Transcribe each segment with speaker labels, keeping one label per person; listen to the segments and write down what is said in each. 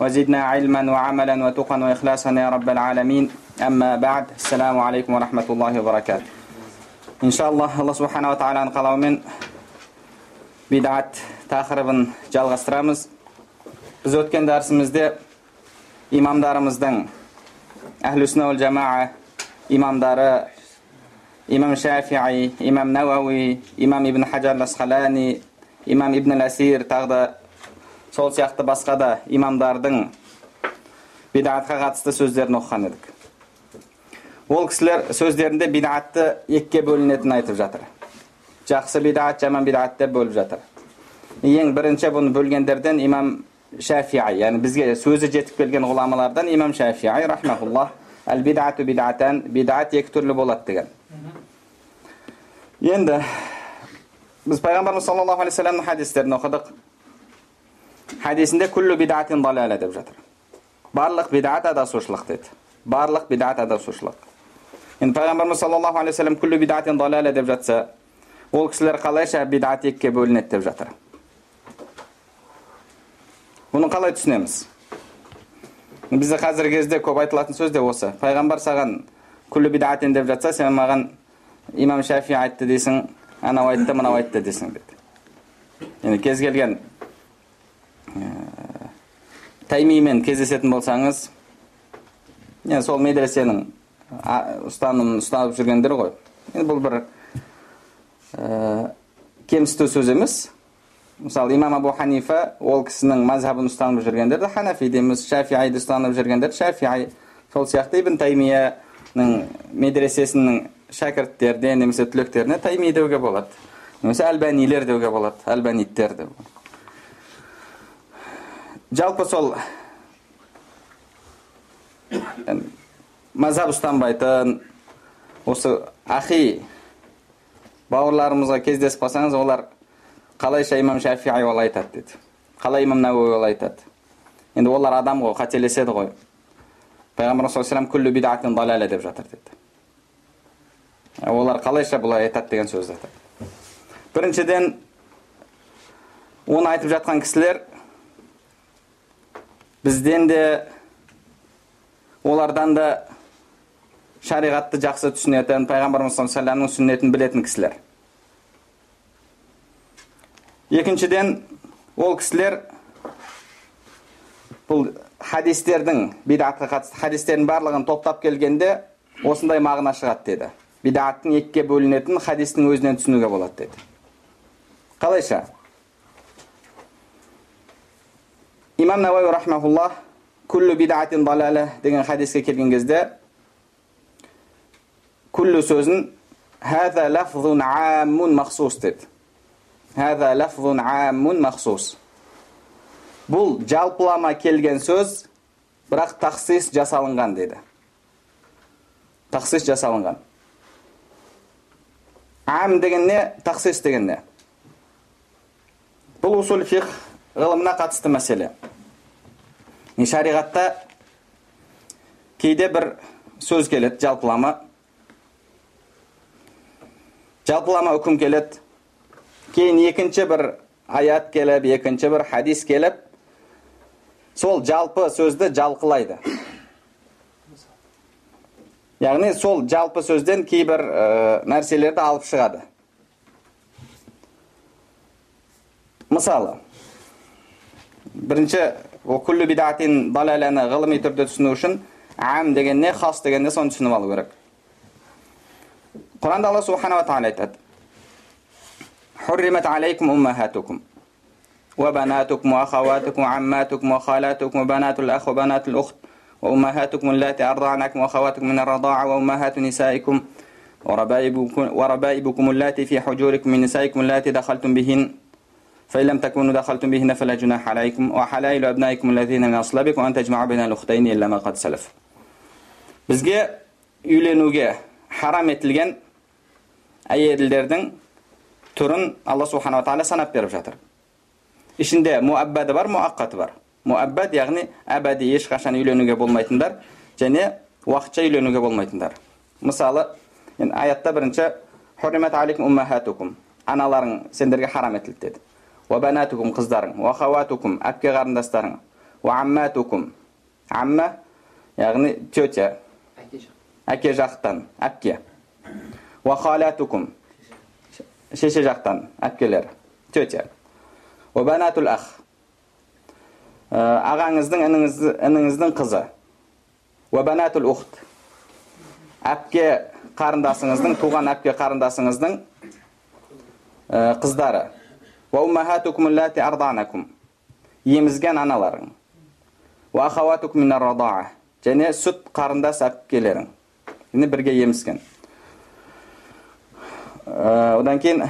Speaker 1: وزدنا علما وعملا وتقا وإخلاصا يا رب العالمين أما بعد السلام عليكم ورحمة الله وبركاته إن شاء الله الله سبحانه وتعالى қалауымен бидат тақырыбын жалғастырамыз біз өткен дәрісімізде имамдарымыздың әхлусна ул жамаа имамдары имам шафии имам науауи имам ибн хаджар асқалани имам ибн асир тағы да сол сияқты басқа да имамдардың бидатқа қатысты сөздерін оқыған едік. Ол кісілер сөздерінде бидатты екіге бөлінетінін айтып жатыр. Жақсы бидат жаман бидат деп бөліп жатыр. Ең бірінші бұны бөлгендерден имам шафии яғни бізге сөзі жетіп келген ғұламалардан имам шафии рахмауллах әл бидату бидатан бидат екі түрлі болады деген. Енді біз пайғамбарымыз саллаллаху алейхи вассаламның хадистерін оқыдық. Хадисінде күллі бидатин далаля деп жатыр. Барлық бидат адасушылық деді барлық бидат адасушылық енді пайғамбарымыз саллаллаху алейхи вассалам күллі бидатин далаля деп жатса ол кісілер қалайша бидат екіге бөлінеді деп жатыр бұны қалай түсінеміз бізде қазіргі кезде көп айтылатын сөз де осы пайғамбар саған күллі бидатин деп жатса сен маған имам шафи айтты дейсің анау айтты мынау айтты дейсің деді енді кез келген таймимен кездесетін болсаңыз енді сол медресенің ұстанымын ұстанып жүргендер ғой. Енді бұл бір ә, кемсіту сөз емес. Мысалы имам абу ханифа ол кісінің мазхабын ұстанып жүргендерді ханафи дейміз шафиайды ұстанып жүргендер шафии. Сол сияқты ибн таймияның медресесінің шәкірттеріне немесе түлектеріне тайми деуге болады. Немесе әлбәнилер деуге болады әлбәниттер деп жалпы сол мазхаб ұстанбайтын осы ахи бауырларымызға кездесіп қалсаңыз олар қалайша имам шафии олай айтады деді. Қалай имам науи олай айтады. Енді олар адам ғой қателеседі ғой. Пайғамбарымыз саллаллаху далаля деп жатыр деді. Олар қалайша бұлай айтады деген сөзді айтады. Біріншіден оны айтып жатқан кісілер бізден де олардан да шариғатты жақсы түсінетін пайғамбарымыз саллаллаху сүннетін білетін кісілер. Екіншіден ол кісілер бұл хадистердің бидатқа қатысты хадистердің барлығын топтап келгенде осындай мағына шығады деді. Бидаттың екіге бөлінетінін хадистің өзінен түсінуге болады деді. Қалайша? Имам науаи рахмауллах күллі бидатин далаля деген хадиске келген кезде күллі сөзін хәза лафзун аммун махсус деді хәза лафзун аммун махсус бұл жалпылама келген сөз бірақ тақсис жасалынған деді тақсис жасалынған ам деген не тақсис деген не бұл усул фих ғылымына қатысты мәселе. Шариғатта кейде бір сөз келеді жалпылама. Жалпылама үкім келеді. Кейін екінші бір аят келіп екінші бір хадис келіп сол жалпы сөзді жалқылайды. Яғни сол жалпы сөзден кейбір ә, нәрселерді алып шығады. Мысалы бірінші ол күллі бидатин далаляны ғылыми түрде түсіну үшін ам деген не хас деген не соны түсініп алу керек құранда алла субханала тағала айтады حرمت عليكم أمهاتكم وبناتكم وأخواتكم وعماتكم وخالاتكم وبنات الأخ وبنات الأخت وأمهاتكم اللاتي أرضعنكم وأخواتكم من الرضاعة وأمهات نسائكم وربائبكم, وربائبكم اللاتي في حجوركم من نسائكم اللاتي دخلتم بهن فإن لم تكونوا دخلتم بهن فلا جناح عليكم وحلائل أبنائكم الذين من أصلابكم أن تجمعوا بين الأختين إلا ما قد سلف бізге үйленуге харам етілген әйелдердің түрін алла субханала тағала санап беріп жатыр ішінде муаббады бар муаққаты бар муаббад яғни әбәди ешқашан үйленуге болмайтындар және уақытша үйленуге болмайтындар мысалы енді аятта бірінші аналарың сендерге харам етілді деді уабанатукум қыздарың уахаватукум әпке қарындастарың уамматукум амма яғни тетя әке жақтан әпке уахалатукум шеше жақтан әпкелер тетя уабанатул ах ағаңыздың ініңіздің қызы уабанатул ухт әпке қарындасыңыздың туған әпке қарындасыңыздың қыздары емізген аналарың және сүт қарындас әпкелерің яғни бірге емізген одан кейін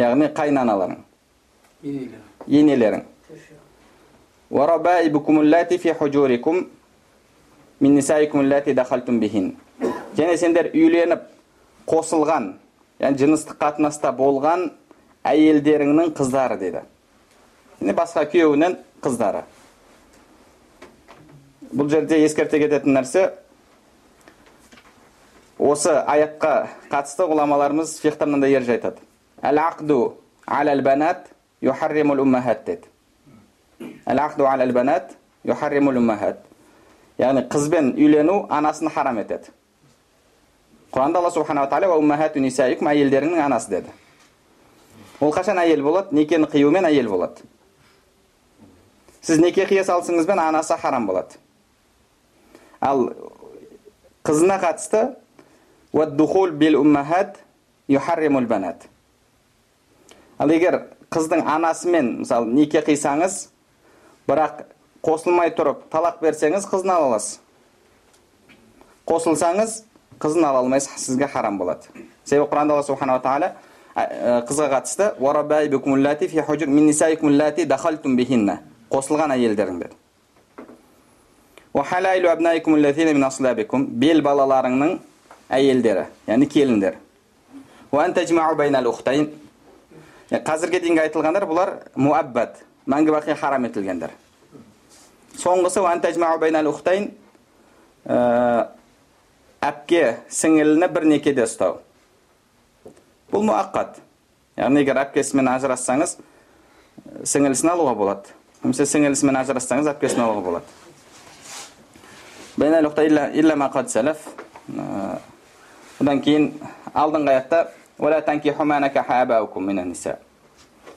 Speaker 1: яғни қайнаналарың енелерің және сендер үйленіп қосылған яғни жыныстық қатынаста болған әйелдеріңнің қыздары деді. Және басқа күйеуінің қыздары. Бұл жерде ескерте кететін нәрсе осы аятқа қатысты ғұламаларымыз фихта мынандай ереже айтады. Әл ақду алал банат юхарримул уммахат әл ақду алал банат юхарримул уммахат яғни қызбен үйлену анасын харам етеді. Құранда алла субханала тағала әйелдеріңнің анасы деді ол қашан әйел болады некені қиюмен әйел болады сіз неке қия салысыңызбен анасы харам болады ал қызына қатысты ал егер қыздың анасымен мысалы неке қисаңыз бірақ қосылмай тұрып талақ берсеңіз қызын ала аласыз қосылсаңыз қызын ала алмайсыз сізге харам болады себебі құранда алла субханала тағала қызға қатысты қосылған әйелдерің деді бел балаларыңның әйелдері яғни келіндер қазірге дейінгі айтылғандар бұлар муаббат мәңгі бақи харам етілгендер соңғысы әпке сіңіліні бір некеде ұстау бұл муаққат яғни егер әпкесімен ажырассаңыз сіңілісін алуға болады немесе сіңілісімен ажырассаңыз әпкесін алуға болады одан кейін алдыңғы аятта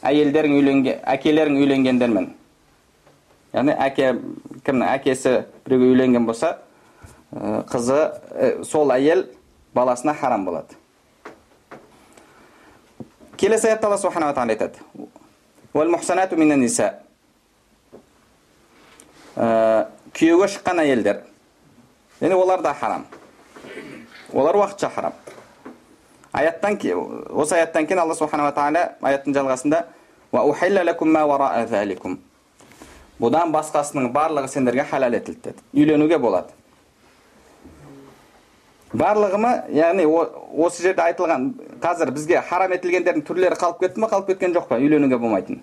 Speaker 1: әйелдерің үйленген әкелерің үйленгендермен яғни әке кімнің әкесі біреуге үйленген болса қызы сол әйел баласына харам болады келесі аятта алла субханала тағала айтады күйеуге шыққан әйелдер яғни олар да харам олар уақытша харам аяттан осы аяттан кейін алла субханала тағала аяттың жалғасында бұдан басқасының барлығы сендерге халал етілді деді үйленуге болады барлығы ма яғни осы жерде айтылған қазір бізге харам етілгендердің түрлері қалып кетті ма қалып кеткен жоқ па? Үйленуге болмайтын.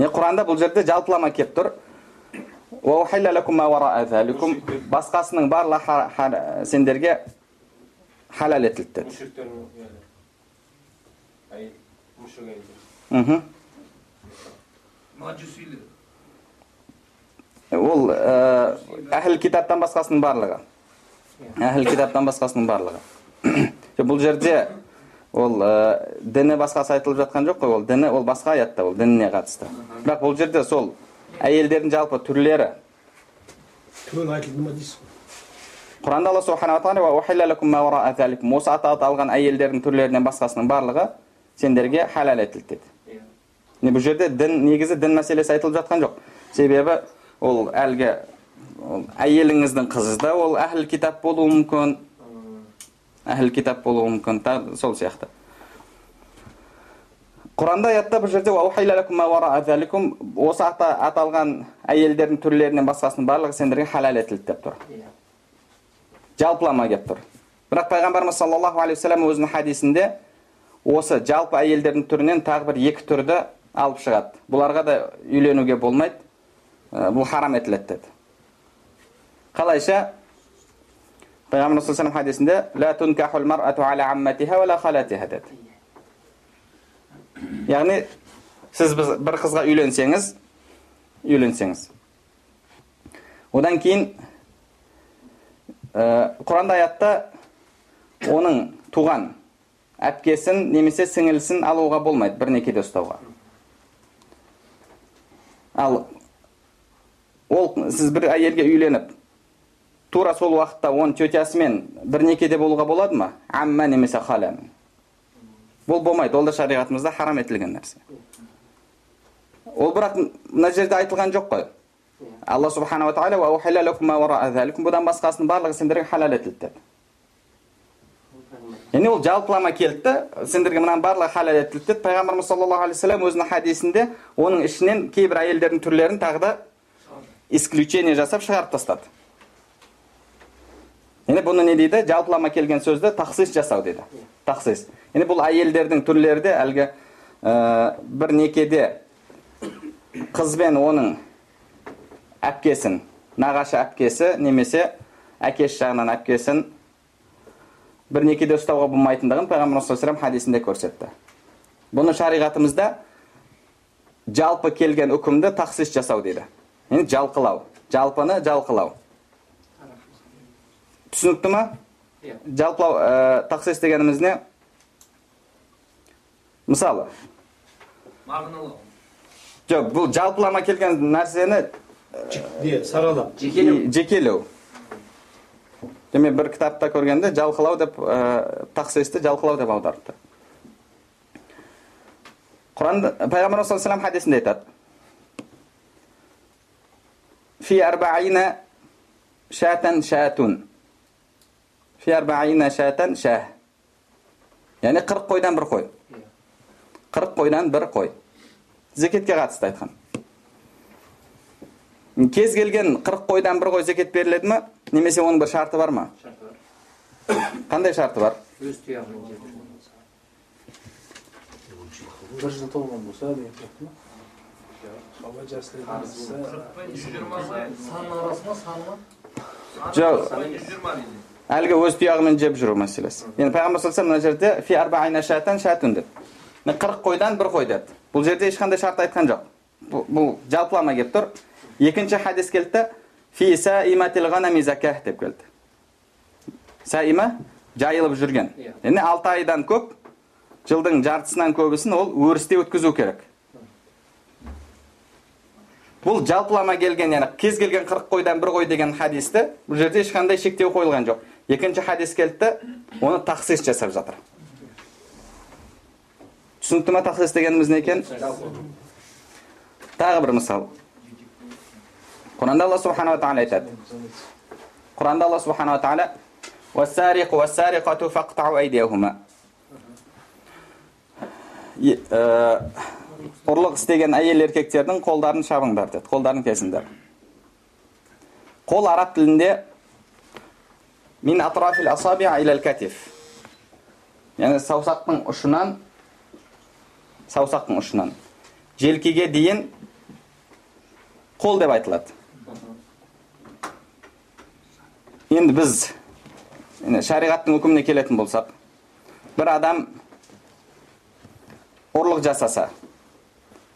Speaker 1: Құранда бұл жерде жалпылама келіп тұр. Басқасының барлығы сендерге халал етілді деді. Ол әхіл китаптан басқасының барлығы. Әхіл китаптан басқасының барлығы. Бұл жерде ол ә, діні басқасы айтылып жатқан жоқ қой. Ол діні ол басқа аятта ол дініне қатысты. Бірақ бұл жерде сол әйелдердің жалпы түрлері. Түрін айтылды ма дейсіз құранда алла субханала тағала осы аталған әйелдердің түрлерінен басқасының барлығы сендерге халал етілді деді. Бұл жерде дін негізі дін мәселесі айтылып жатқан жоқ. Себебі ол әлгі әйеліңіздің қызы да ол әхіл китап болуы мүмкін. Әхіл китап болуы мүмкін сол сияқты. Құранда аятта бұл жерде осы аталған әйелдердің түрлерінен басқасының барлығы сендерге халал етілді деп тұр. Жалпылама келіп тұр. Бірақ пайғамбарымыз саллаллаху алейхи вассалам өзінің хадисінде осы жалпы әйелдердің түрінен тағы бір екі түрді алып шығады. Бұларға да үйленуге болмайды. Бұл харам етіледі деді. Қалайша? Пайғамбарымыз саллаллаху хадисінде деді. Яғни сіз бір қызға үйленсеңіз үйленсеңіз. Одан кейін ә, құранда аятта оның туған әпкесін немесе сіңілісін алуға болмайды бір некеде ұстауға. Ал ол сіз бір әйелге үйленіп тура сол уақытта оның тетясымен бір некеде болуға болады ма? Амма немесе халя бұл болмайды. Ол да шариғатымызда харам етілген нәрсе. Ол бірақ мына жерде айтылған жоқ қой. Алла субханала тағала бұдан басқасының барлығы сендерге халал етілді деді яғни ол жалпылама келді да сендерге мынаның барлығы халал етілді деді пайғамбарымыз саллаллаху алейхи өзінің хадисінде оның ішінен кейбір әйелдердің түрлерін тағы да исключение жасап шығарып тастады яғни бұны не дейді? Жалпылама келген сөзді тахсис жасау дейді. Тахсис яғни бұл әйелдердің түрлері де әлгі ә, бір некеде қыз бен оның әпкесін нағашы әпкесі немесе әкесі жағынан әпкесін бір некеде ұстауға болмайтындығын пайғамбар саллаллаху хадисінде көрсетті. Бұны шариғатымызда жалпы келген үкімді тақсис жасау дейді. Жалқылау. Жалпыны жалқылау. Түсінікті ма? Иә. Жалпылау ә, тақсис дегеніміз не? Мысалы. Мағыналау. Жоқ бұл жалпылама келген нәрсені
Speaker 2: саралап
Speaker 1: жекелеу. Мен бір кітапта көргенде жалқылау деп ә, тақсисті жалқылау деп аударыпты құранда пайғамбарымыз саллаллаху алейhi хадисінде айтады. Фи арбаина шатан шатун фи арбаина шатан шах яғни қырық қойдан бір қой қырық қойдан бір қой зекетке қатысты айтқан кез келген қырық қойдан бір қой зекет беріледі ма немесе оның бір шарты бар ма шарты бар қандай шарты бар өз тұяғымен
Speaker 2: бір жыл толған болса деген сияқты
Speaker 1: ма жоқ әлгі өз тұяғымен жеп жүру мәселесі. Енді пайғамбар саллаллаху мына жерде фи арбаина шатан шатун деді қырық қойдан бір қой деді. Бұл жерде ешқандай шарт айтқан жоқ. Бұл жалпылама келіп тұр. Екінші хадис келді. Фи деп келді. Саима жайылып жүрген. Яғни алты айдан көп жылдың жартысынан көбісін ол өрісте өткізу керек. Бұл жалпылама келген яғни кез келген қырық қойдан бір қой деген хадисті бұл жерде ешқандай шектеу қойылған жоқ. Екінші хадис келді оны тақсис жасап жатыр. Түсінікті ма тақсис дегеніміз не екен? Тағы бір мысал. Құранда алла субханала тағала айтады. Құранда алла субханала тағала ұрлық істеген әйел еркектердің қолдарын шабыңдар деді. Қолдарын кесіңдер. Қол араб тілінде мин яғни саусақтың ұшынан саусақтың ұшынан. Желкеге дейін қол деп айтылады. Енді біз шариғаттың үкіміне келетін болсақ бір адам ұрлық жасаса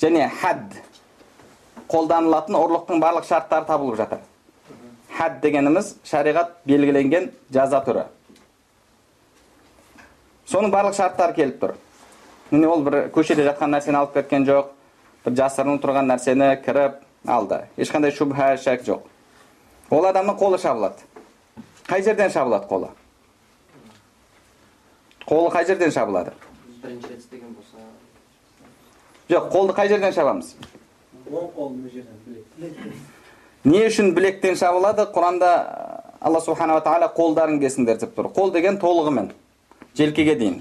Speaker 1: және хад қолданылатын ұрлықтың барлық шарттары табылып жатыр. Хад дегеніміз шариғат белгіленген жаза түрі. Соның барлық шарттары келіп тұр. Міне ол бір көшеде жатқан нәрсені алып кеткен жоқ бір жасырынып тұрған нәрсені кіріп алды. Ешқандай шубха шәк жоқ. Ол адамның қолы шабылады. Қай жерден шабылады қолы? Қолы қай жерден шабылады? Бірінші рет болса жоқ қолды қай жерден шабамыз? Оң қол жерден не үшін білектен шабылады? Құранда алла субханала тағала қолдарын кесіңдер деп тұр. Қол деген толығымен желкеге дейін.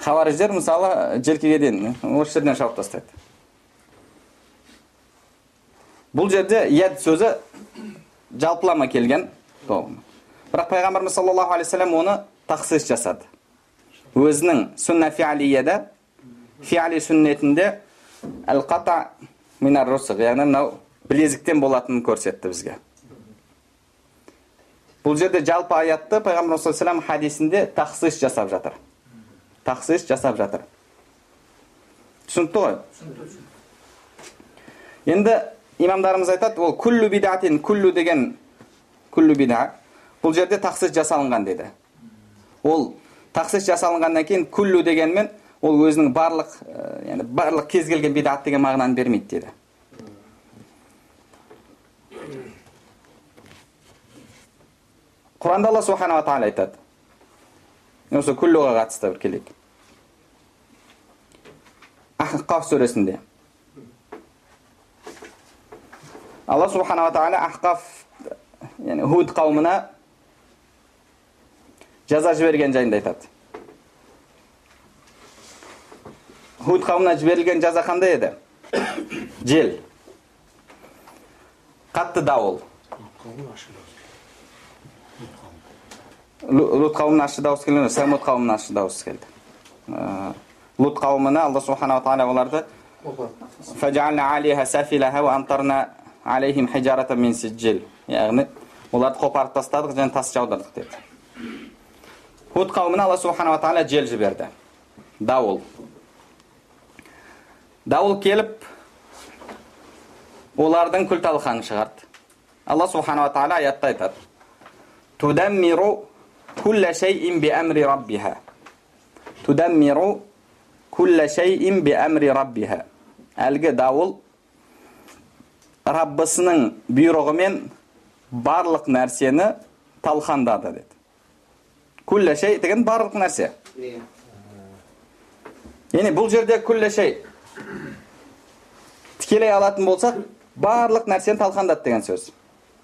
Speaker 1: Хавариждер мысалы желкеге дейін осы жерден шауып тастайды. Бұл жерде яд сөзі жалпылама келген бірақ пайғамбарымыз саллаллаху алейхи вассалам оны тақсис жасады. Өзінің сүнна фиалияда фиали сүннетінде әл қата минар русық яғни мынау білезіктен болатынын көрсетті бізге. Бұл жерде жалпы аятты пайғамбар саллаллаху алейhi хадисінде тақсис жасап жатыр. Тақсис жасап жатыр. Түсінікті ғой? Енді имамдарымыз айтады ол күллу бидатин күллу деген күллу бида бұл жерде тақсис жасалынған деді. Ол тақсис жасалынғаннан кейін күллу дегенмен ол өзінің барлық ә, яғни барлық кез келген бидат деген мағынаны бермейді деді. Құранда алла субханала тағала айтады. Осы күллуға қатысты бір келейік. Ахқаф сүресінде. Алла субханала тағала ахқаф яғни худ қауымына жаза жіберген жайында айтады. худ қауымына жіберілген жаза қандай еді жел қатты дауыл лут қауымына ащы дауыс келген самуд қауымына ащы дауыс келді лут қауымына алла субханала тағала оларды яғни оларды қопарып тастадық және тас жаудырдық деді худ қауымына алла субханала тағала жел жіберді дауыл дауыл келіп олардың күл талқанын шығарды. Алла субханала тағала аятта айтады. Тудаммиру кулла шейин би амри раббиха тудаммиру кулла шейин би амри раббиха әлгі дауыл раббысының бұйрығымен барлық нәрсені талқандады деді. Күллә шей деген барлық нәрсе. Яғни бұл жерде күллә шей тікелей алатын болсақ барлық нәрсені талқандады деген сөз.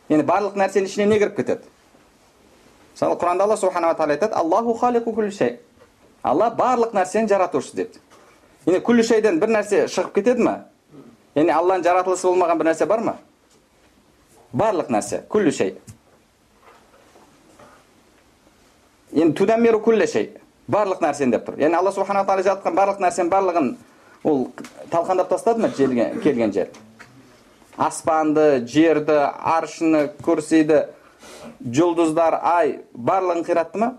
Speaker 1: Яғни барлық нәрсенің ішіне не кіріп кетеді? Мысалы құранда алла субханала тағала айтады аллаху халиқу күллі шей алла барлық нәрсені жаратушы деді яғни күллі шейден бір нәрсе шығып кетеді ма яғни алланың жаратылысы болмаған бір нәрсе бар ма? Барлық нәрсе. Күллі шей. Енді тудаммиру күллі шей барлық нәрсені деп тұр. Яғни алла субханала тағала жаратқан барлық нәрсенің барлығын ол талқандап тастады ма желге келген жер? Аспанды жерді аршыны күрсиді жұлдыздар ай барлығын қиратты ма?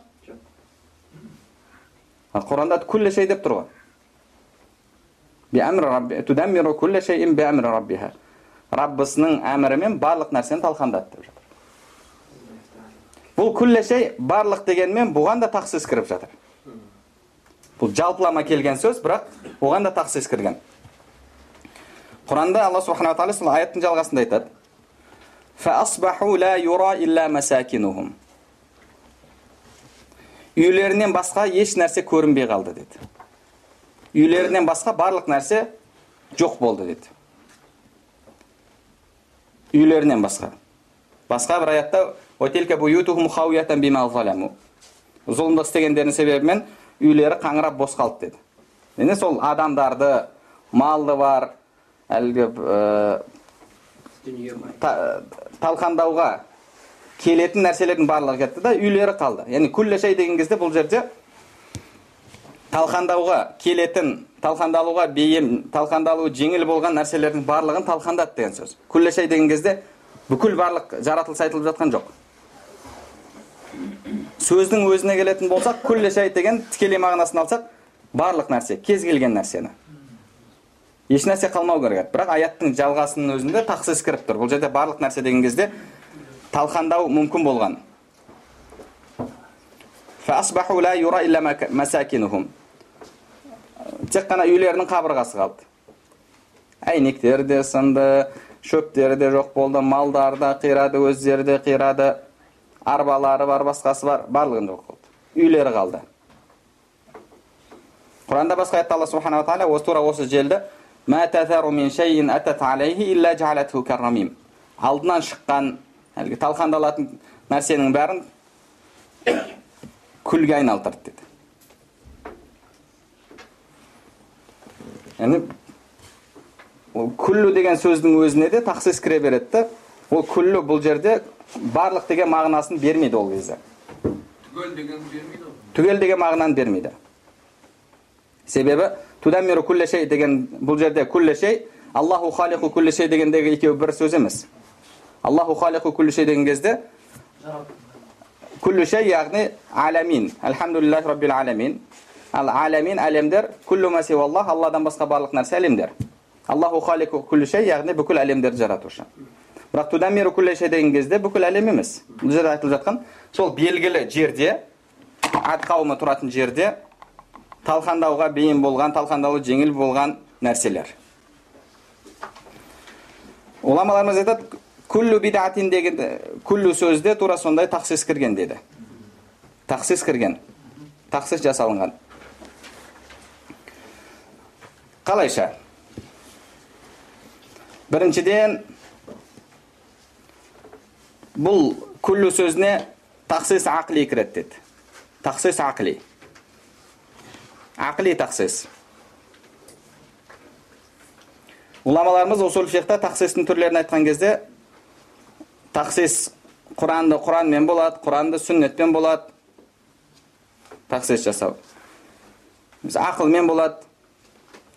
Speaker 1: Құранда күллі шей деп тұр ғой. Раббысының әмірімен барлық нәрсені талқандады деп жатыр. Бұл күллі шей барлық дегенмен бұған да тақсис кіріп жатыр бұл жалпылама келген сөз бірақ оған да тақсис кірген құранда алла субханала тағала сол аяттың жалғасында айтады فأصبحوا لا يرى إلا مساكنهم үйлерінен басқа еш нәрсе көрінбей қалды деді үйлерінен басқа барлық нәрсе жоқ болды деді үйлерінен басқа басқа бір аятта «Ватилка буютухум хауятан бима заламу». зұлымдық істегендерінің себебімен үйлері қаңырап бос қалды деді. Енді сол адамдарды малды бар әлгі ә, та- талқандауға келетін нәрселердің барлығы кетті да үйлері қалды. Яғни күллі шей деген кезде бұл жерде талқандауға келетін талқандалуға бейім талқандалуы жеңіл болған нәрселердің барлығын талқандады деген сөз. Күллі шей деген кезде бүкіл барлық жаратылыс айтылып жатқан жоқ сөздің өзіне келетін болсақ күллі шәй деген тікелей мағынасын алсақ барлық нәрсе кез келген нәрсені. Еш нәрсе қалмау керек бірақ аяттың жалғасының өзінде тақсыз кіріп тұр. Бұл жерде барлық нәрсе деген кезде талқандау мүмкін болған. Тек қана үйлерінің қабырғасы қалды. Әйнектер де сынды шөптері де жоқ болды малдар да қирады өздері де қирады арбалары бар басқасы бар барлығын жоқ болды үйлері қалды құранда басқа аятта алла субханала тағала осы тура осы желді алдынан шыққан әлгі талқандалатын нәрсенің бәрін күлге айналдырды деді яғни ол күллі деген сөздің өзіне де тақсис кіре береді да ол күллі бұл жерде барлық деген мағынасын бермейді ол кезде.
Speaker 3: Түгел деген бермейді
Speaker 1: түгел деген мағынаны бермейді. Себебі тудаммиру күлле шей деген бұл жерде күлле шей аллаху халиқу күлле шей дегендегі екеуі бір сөз емес. Аллаху халиқу күлле шей деген кезде күллі шей яғни аламин альхамдулиллахи раббил аламин ал аламин әлемдер күллу алладан басқа барлық нәрсе әлемдер аллаху халиқу күллі шей яғни бүкіл әлемдерді жаратушы. Бірақ деген кезде бүкіл әлем емес. Бұл жерде айтылып жатқан сол белгілі жерде ад қауымы тұратын жерде талқандауға бейім болған талқандалу жеңіл болған нәрселер. Ғұламаларымыз айтады күллу бидатин деген күллу сөзде тура сондай тақсис кірген деді. Тақсис кірген. Тақсис жасалынған. Қалайша? Біріншіден бұл күллу сөзіне тақсис ақли кіреді деді тақсис ақли ақли тақсис ғұламаларымыз усул фихта түрлерін айтқан кезде тақсис құранды құранмен болады құранды сүннетпен болады тақсис жасау. Ақылмен болады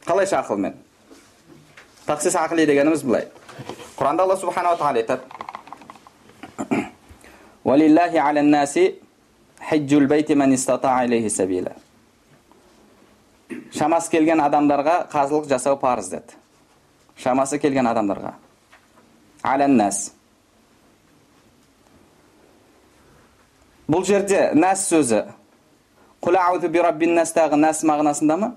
Speaker 1: қалайша ақылмен тақсис ақли дегеніміз былай. Құранда алла субханала тағала айтады Хиджул бейти сабила. Шамасы келген адамдарға қазылық жасау парыз деді. Шамасы келген адамдарға. аляннас. Бұл жерде нас сөзі Құл аузу би раббин настағы нас мағынасында ма?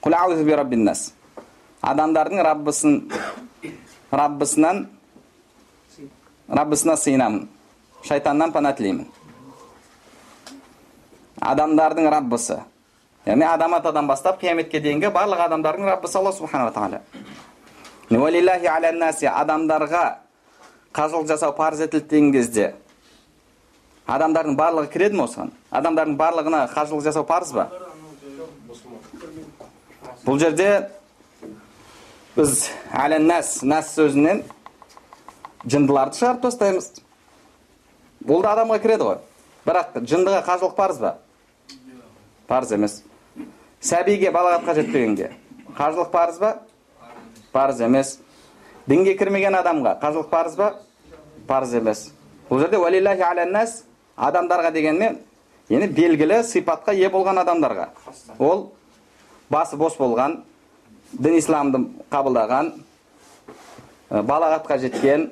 Speaker 1: Құл аузу би раббин нас. Адамдардың Раббысын Раббысынан раббысына сыйынамын шайтаннан пана тілеймін адамдардың раббысы яғни адам атадан бастап қияметке дейінгі барлық адамдардың раббысы алла субханала тағала адамдарға қажылық жасау парыз етілді деген кезде адамдардың барлығы кіреді ме осыған адамдардың барлығына қажылық жасау парыз ба бұл жерде біз әләннәс нәс сөзінен жындыларды шығарып тастаймыз. Ол да адамға кіреді ғой. Бірақ жындыға қажылық парыз ба? Парыз емес. Сәбиге балағатқа жетпегенге қажылық парыз ба? Парыз емес. Дінге кірмеген адамға қажылық парыз ба? Парыз емес. Бұл жерде уалиллахи аляннас адамдарға дегенмен яғни белгілі сипатқа ие болған адамдарға. Ол басы бос болған дін исламды қабылдаған балағатқа жеткен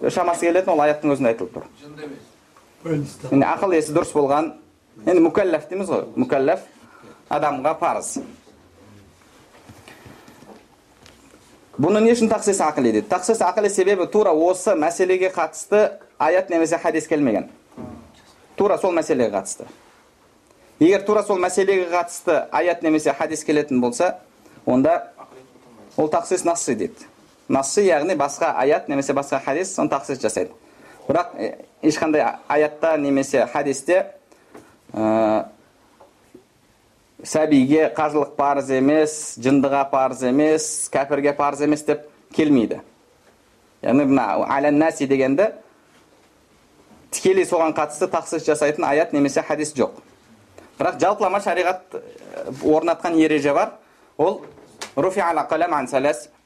Speaker 1: шамасы келетін ол аяттың өзінде айтылып тұр. Енді ақыл есі дұрыс болған енді мүкәлләф дейміз ғой мүкәлләф адамға парыз. Бұны не үшін тақсис ақли дейді тақсис ақли себебі тура осы мәселеге қатысты аят немесе хадис келмеген. Тура сол мәселеге қатысты. Егер тура сол мәселеге қатысты аят немесе хадис келетін болса онда ол тақсис насси дейді насси яғни басқа аят немесе басқа хадис соны тақсис жасайды бірақ ешқандай аятта немесе хадисте ә, сәбиге қажылық парыз емес жындыға парыз емес кәпірге парыз емес деп келмейді яғни мына аляннаси дегенді тікелей соған қатысты тақсис жасайтын аят немесе хадис жоқ бірақ жалпылама шариғат орнатқан ереже бар ол руфи ала қалам ан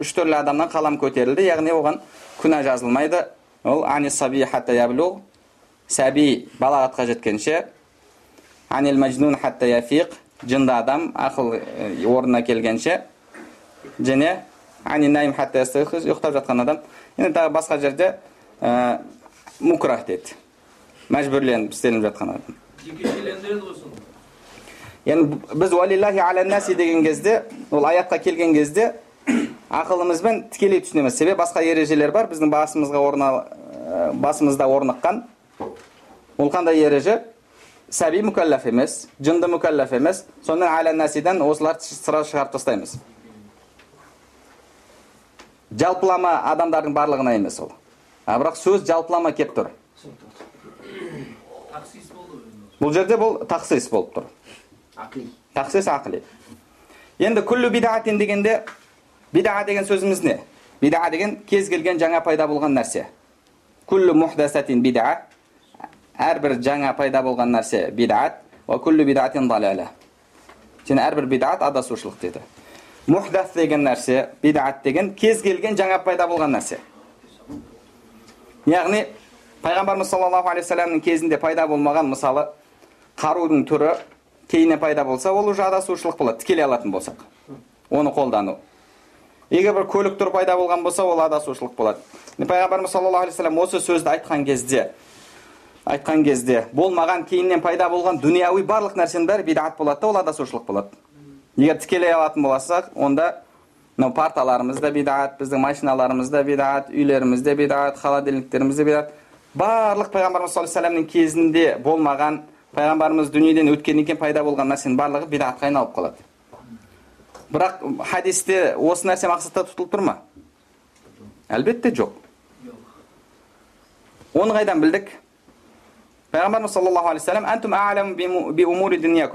Speaker 1: үш түрлі адамнан қалам көтерілді яғни оған күнә жазылмайды ол ани саби хатта яблу сәби балағатқа жеткенше анил мәжнун хатта яфиқ жынды адам ақыл орнына келгенше және ани найм хатта ұйықтап жатқан адам енді тағы басқа жерде мукрах деді мәжбүрленіп істелініп жатқан адам
Speaker 3: жекешелендіреді ғой
Speaker 1: яғни біз уалиллахи аля наси деген кезде ол аятқа келген кезде ақылымызбен тікелей түсінеміз себебі басқа ережелер бар біздің басымызға орна басымызда орныққан ол қандай ереже сәби мүкәлләф емес жынды мүкәлләф емес сонымен аля насиден осыларды сразу шығарып тастаймыз жалпылама адамдардың барлығына емес ол а бірақ сөз жалпылама келіп тұр бұл жерде бұл тақсис болып тұр
Speaker 2: Акли.
Speaker 1: тақсис ақли енді күллі бидаатин дегенде биdaa деген сөзіміз не биdaa деген кез келген жаңа пайда болған нәрсе күллі мухдасатин биdaa әрбір жаңа пайда болған нәрсе бидаат уа күллі бидаатин далала және әрбір бидаат адасушылық деді мухдас деген нәрсе бидаат деген кез келген жаңа пайда болған нәрсе яғни пайғамбарымыз саллаллаху алейхи кезінде пайда болмаған мысалы қарудың түрі кейіннен пайда болса ол уже адасушылық болады тікелей алатын болсақ оны қолдану егер бір көлік түрі пайда болған болса ол адасушылық болады пайғамбарымыз саллаллаху алейхи вассалам осы сөзді айтқан кезде айтқан кезде болмаған кейіннен пайда болған дүнияуи барлық нәрсенің бәрі бидаат болады да ол адасушылық болады егер тікелей алатын болсақ онда мынау парталарымыз да бидаат біздің машиналарымыз да бидаат үйлеріміз де бидаат холодильниктеріміз де бидаат барлық пайғамбарымыз саллаллаху вассаламның кезінде болмаған пайғамбарымыз дүниеден өткеннен кейін пайда болған нәрсенің барлығы бидаатқа айналып қалады бірақ хадисте осы нәрсе мақсатта тұтылып тұр ма әлбетте жоқ оны қайдан білдік пайғамбарымыз саллаллаху алейхи вассалам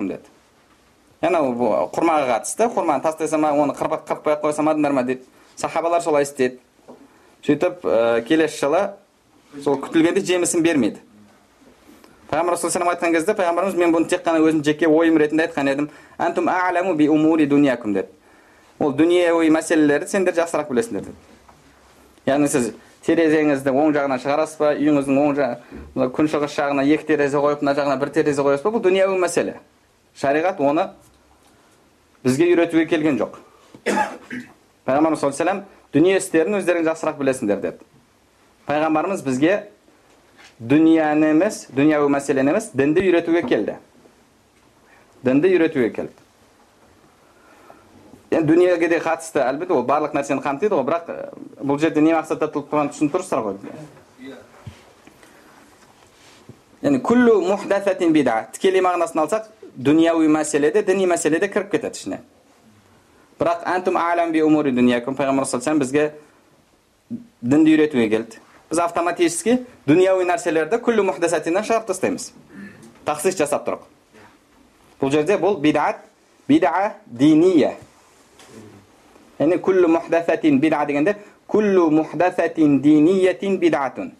Speaker 1: деді бұл құрмаға қатысты құрманы тастай салма оны қырып қырып қоя қоя салмадыңдар ма дейді сахабалар солай істеді сөйтіп ә, келесі жылы сол күтілгенде жемісін бермейді пайғамбар саллаллаху айтқан кезде пайғамбарымыз мен бұны тек қана өзім жеке ойым ретінде айтқан едім әнтум а'ламу би умури дүниякум деді ол дүниеуи мәселелерді сендер жақсырақ білесіңдер деді яғни сіз терезеңізді оң жағынан шығарасыз ба үйіңіздің оң жағы күншығыс жағына екі терезе қойып мына жағына бір терезе қоясыз ба бұл дүнияуи мәселе шариғат оны бізге үйретуге келген жоқ пайғамбарымыз саллаллаху алейhi дүние істерін өздерің жақсырақ білесіңдер деді пайғамбарымыз бізге дүнияны емес дүнияуи мәселені емес дінді үйретуге келді дінді үйретуге келді енді дүниеге де қатысты әлбетте ол барлық нәрсені қамтиды ғой бірақ бұл жерде не мақсатта тұтылып тұрғанын түсініп тұрсыздар ғой яғни күллу мухдасатин бида тікелей мағынасын алсақ дүнияуи мәселе де діни мәселе де кіріп кетеді ішіне бірақ әнтум алам би пайғамбар саллаллаху бізге дінді үйретуге келді біз автоматически дүнияуи нәрселерді күллі мухдасатиннен шығарып тастаймыз тақсис жасап тұрып бұл жерде бұл бидаат биdaa диния яғни күллі мухдасатин бида дегенде күллу мухдасатин диниятин бидаатун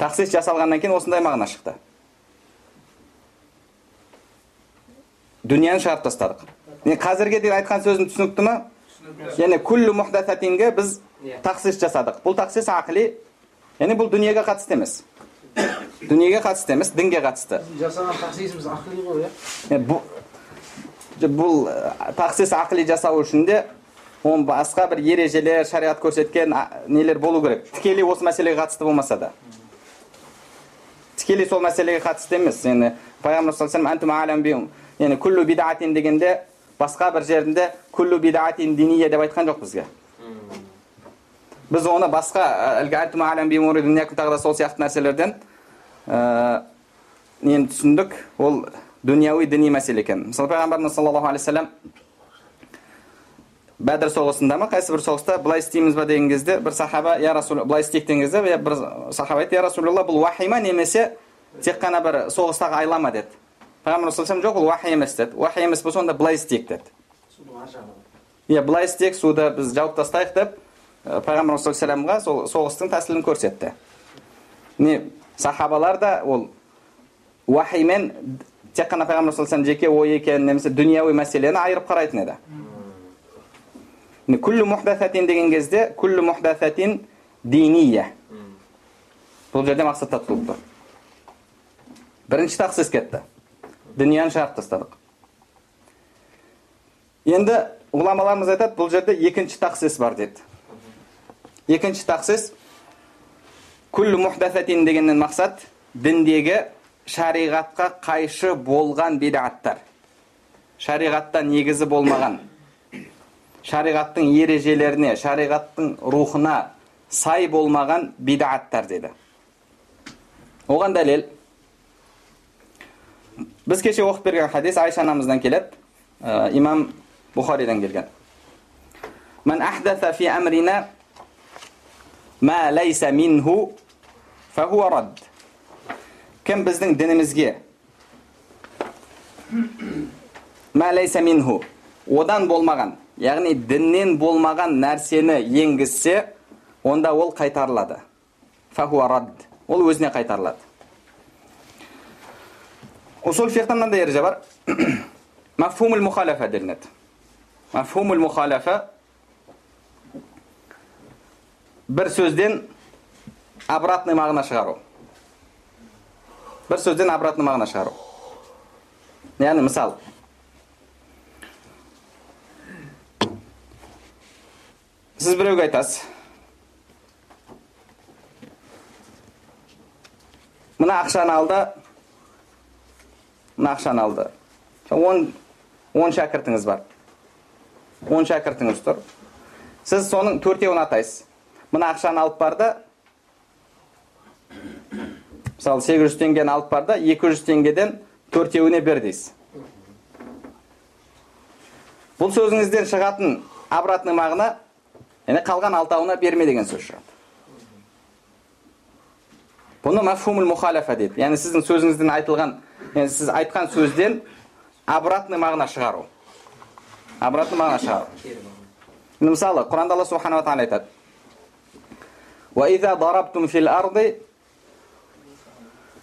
Speaker 1: тақсис жасалғаннан кейін осындай мағына шықты дүнияны шығарып тастадық қазірге дейін айтқан сөзім түсінікті ма яғни күллі біз тақсис жасадық бұл тақсис ақли яғни бұл дүниеге қатысты емес дүниеге қатысты емес дінге қатысты
Speaker 2: жасаған тақсисіміз ақли ғой иә
Speaker 1: Е, бұл бұл тақсис ақли жасау үшін де оның басқа бір ережелер шариғат көрсеткен нелер болу керек тікелей осы мәселеге қатысты болмаса да тікелей сол мәселеге қатысты емес енді пайғамбар саллаллаху алейхи дегенде басқа бір жерінде күллу бидаатин диния деп айтқан жоқ бізге біз оны басқа әлгі тағы да сол сияқты нәрселерден ә, нені түсіндік ол дүнияуи діни мәселе екен мысалы пайғамбарымыз саллаллаху алейхи вассалам бәдір соғысында ма қайсы бір соғыста былай істейміз ба деген кезде бір сахаба я расул былай істейік деген кезде бір сахаба айтты я расулалла бұл уахи ма немесе тек қана бір соғыстағы айла ма деді пайғамбар саллаллаху жоқ ол уахи емес деді уахи емес болса онда былай істейік деді иә былай істейік суды біз жауып тастайық деп ә, пайғамбар саллаллаху сол соғыстың тәсілін көрсетті. Не сахабалар да ол уахимен тек қана пайғамбар саллаллаху жеке ой екенін немесе дүнияуи мәселені айырып қарайтын еді. Күллі мухдасатин деген кезде күллі мухдасатин диния бұл жерде мақсатта тұтылып тұр бірінші тақсис кетті. Дүнияны шығарып тастадық. Енді ғұламаларымыз айтады бұл жерде екінші тақсис бар деді. Екінші тақсис күллі мухдасатин дегеннен мақсат діндегі шариғатқа қайшы болған бидааттар шариғатта негізі болмаған шариғаттың ережелеріне шариғаттың рухына сай болмаған бидааттар деді оған дәлел біз кеше оқып берген хадис айша анамыздан келеді имам бұхаридан келген мә ләйсә минху фәхуа рад. Кім біздің дінімізге ма ләйсә минху одан болмаған, яғни діннен болмаған нәрсені енгізсе, онда ол қайтарылады. Фәхуа рад. Ол өзіне қайтарылады. Усул фиқта мынандай ереже бар. Мафхумул мухалафа делінеді. Мафхумул мухалафа бір сөзден обратный мағына шығару. Бір сөзден обратный мағына шығару. Яғни мысал. Сіз біреуге айтасыз. Мына ақшаны алды. Мына ақшаны алды. Он он шәкіртіңіз бар. Он шәкіртіңіз тұр. Сіз соның төртеуін атайсыз. Мына ақшаны алып барды мысалы сегіз жүз теңгені алып бар да екі жүз теңгеден төртеуіне бер дейсіз. Бұл сөзіңізден шығатын обратный мағына яғни қалған алтауына берме деген сөз шығады. Бұны мафхумул мухаляфа дейді. Яғни сіздің сөзіңізден айтылған яғни сіз айтқан сөзден обратный мағына шығару. Обратный мағына шығару. Мысалы құранда алла субханала тағала айтады. وإذا ضربتم في الأرض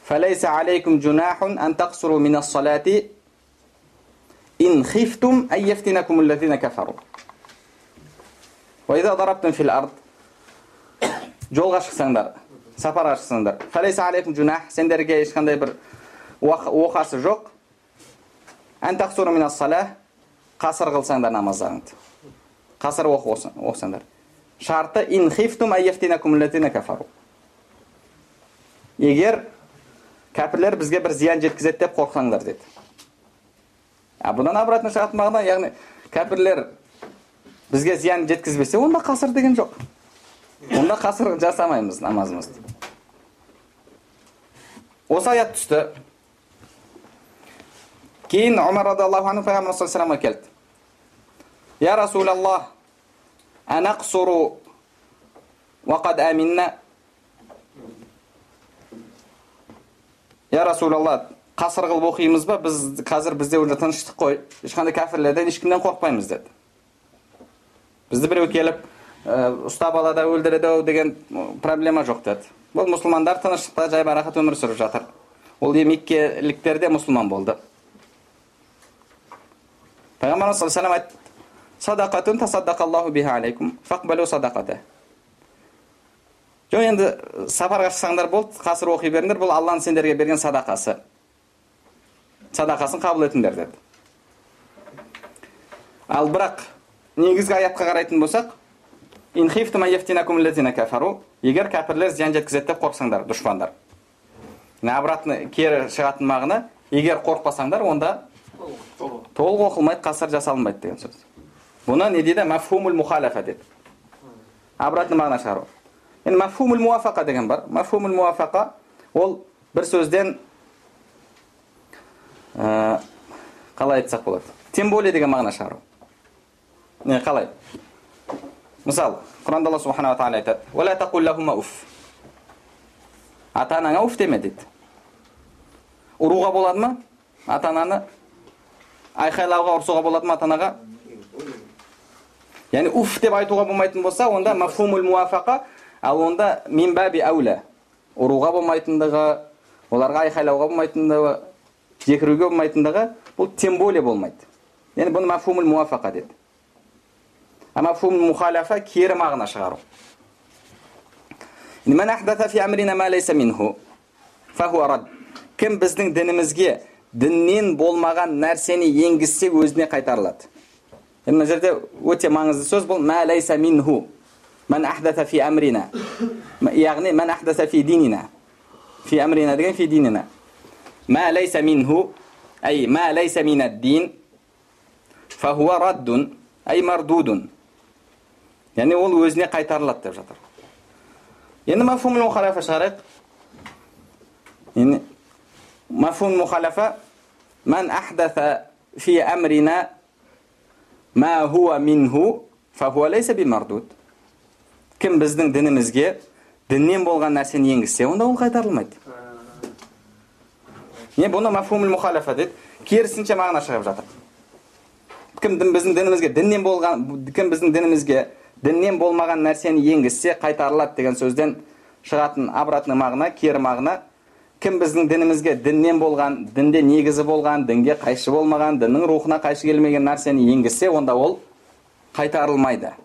Speaker 1: فليس عليكم جناح أن تقصروا من الصلاة إن خفتم أن يفتنكم الذين كفروا وإذا ضربتم في الأرض жолға шықсаңдар сапарға шықсаңдар фалейса алейкум джунах сендерге ешқандай бір оқасы жоқ қасыр қылсаңдар намаздарыңды қасыр оқысаңдар шарты ин хифтум кафару егер кәпірлер бізге бір зиян жеткізеді деп қорықсаңдар деді а бұдан обратно шығатын мағына яғни кәпірлер бізге зиян жеткізбесе онда қасыр деген жоқ онда қасыр жасамаймыз намазымызды осы аят түсті кейін омар радиаллаху анху пайғамбар саллаллаху келді я расулаллах анақсуру уақад аминна я расулалла қасыр қылып оқимыз ба біз қазір бізде уже тыныштық қой ешқандай кәпірлерден ешкімнен қорықпаймыз деді бізді біреу келіп ұстап алады өлтіреді ау деген проблема жоқ деді бұл мұсылмандар тыныштықта жайбарақат өмір сүріп жатыр ол меккеліктер де мұсылман болды пайғамбарымыз саллаллаху айтты садақатун тасаддақаллаху биха алейкум фақбалу садақата жоқ енді сапарға шықсаңдар болды қасыр оқи беріңдер бұл алланың сендерге берген садақасы садақасын қабыл етіңдер деді ал бірақ негізгі аятқа қарайтын болсақ егер кәпірлер зиян жеткізеді деп қорықсаңдар дұшпандар обратно кері шығатын мағына егер қорықпасаңдар онда толық оқылмайды қасыр жасалынбайды деген сөз бұны не дейді мафхумул мухалафа деді обратный мағына шығару енді мафхумул муафақа деген бар мафхумул муафақа ол бір сөзден ә, қалай айтсақ болады тем более деген мағына шығару не қалай мысалы құранда алла субханала тағала айтады уф ата анаңа уф деме дейді ұруға болады ма ата ананы айқайлауға ұрсуға болады ма ата анаға яғни уф деп айтуға болмайтын болса онда мафхумул муафақа ал онда минбаби әулә ұруға болмайтындығы оларға айқайлауға болмайтындығы жекіруге болмайтындығы бұл тем более болмайды яғни бұны мафхумул муафақа деді а мафхумул мухаляфа кері мағына шығару кім біздің дінімізге діннен болмаған нәрсені енгізсе өзіне қайтарылады мына жерде өте маңызды сөз бұл мә ләйса минху мән ахдаса фи әмрина яғни мән ахдаса фи динина фи әмрина деген фи динина мә ләйса минху әй мә ләйса мин дин фахуа раддун әй мардудун яғни ол өзіне қайтарылады деп жатыр енді мафхум мухалафа шығарайық енді мафхум мухалафа мән ахдаса фи әмрина ма хуа минху фахуа лейса бимардуд кім біздің дінімізге діннен болған нәрсені енгізсе онда ол қайтарылмайды не бұны мафумул мухалафа дейді керісінше мағына шығып жатыр кім біздің дінімізге діннен болған кім біздің дінімізге діннен болмаған нәрсені енгізсе қайтарылады деген сөзден шығатын обратный мағына кері мағына кім біздің дінімізге діннен болған дінде негізі болған дінге қайшы болмаған діннің рухына қайшы келмеген нәрсені енгізсе онда ол қайтарылмайды.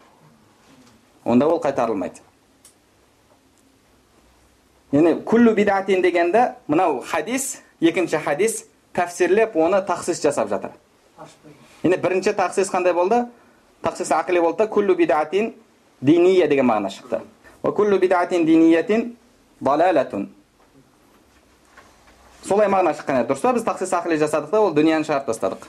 Speaker 1: Онда ол қайтарылмайды. Яғни күллу бидатин дегенді мынау хадис екінші хадис тәфсирлеп оны тахсис жасап жатыр. Енді бірінші тахсис қандай болды? Тахсис ақли болды. Да күллу бидатин диния деген мағына шықты. Солай мағына шыққан еді дұрыс па? Біз тахсис ақли жасадық та ол дүнияны шығарып тастадық.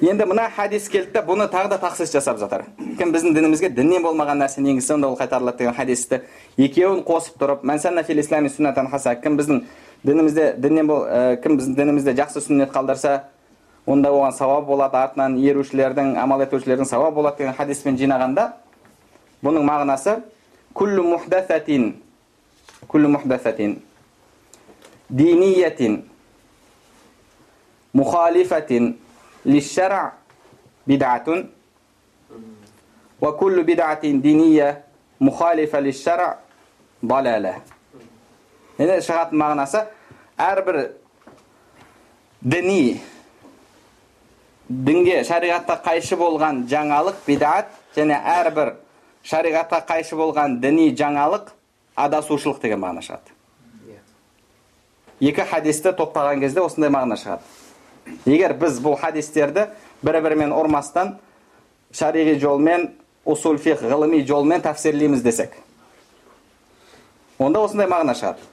Speaker 1: Енді мына хадис келді да бұны тағы да тахсис жасап жатыр. Кім біздің дінімізге діннен болмаған нәрсені енгізсе онда ол қайтарылады деген хадисті екеуін қосып тұрып «Мән санна фил ислами суннатан хаса кім біздің дінімізде діннен бол ә, кім біздің дінімізде жақсы сүннет қалдырса онда оған сауап болады артынан ерушілердің амал етушілердің сауап болады деген хадиспен жинағанда бұның мағынасы күллу мухдасатин күллу мухдасатин диниятин مخالفة للشرع بدعة وكل بدعة دينية مخالفة للشرع ضلالة енді шығатын мағынасы әрбір діни дінге шариғатқа қайшы болған жаңалық бидат және әрбір шариғатқа қайшы болған діни жаңалық адасушылық деген мағына шығады екі хадисті топтаған кезде осындай мағына шығады. Егер біз бұл хадистерді бір бірімен ұрмастан шариғи жолмен усул ғылыми жолмен тәфсирлейміз десек онда осындай мағына шығады.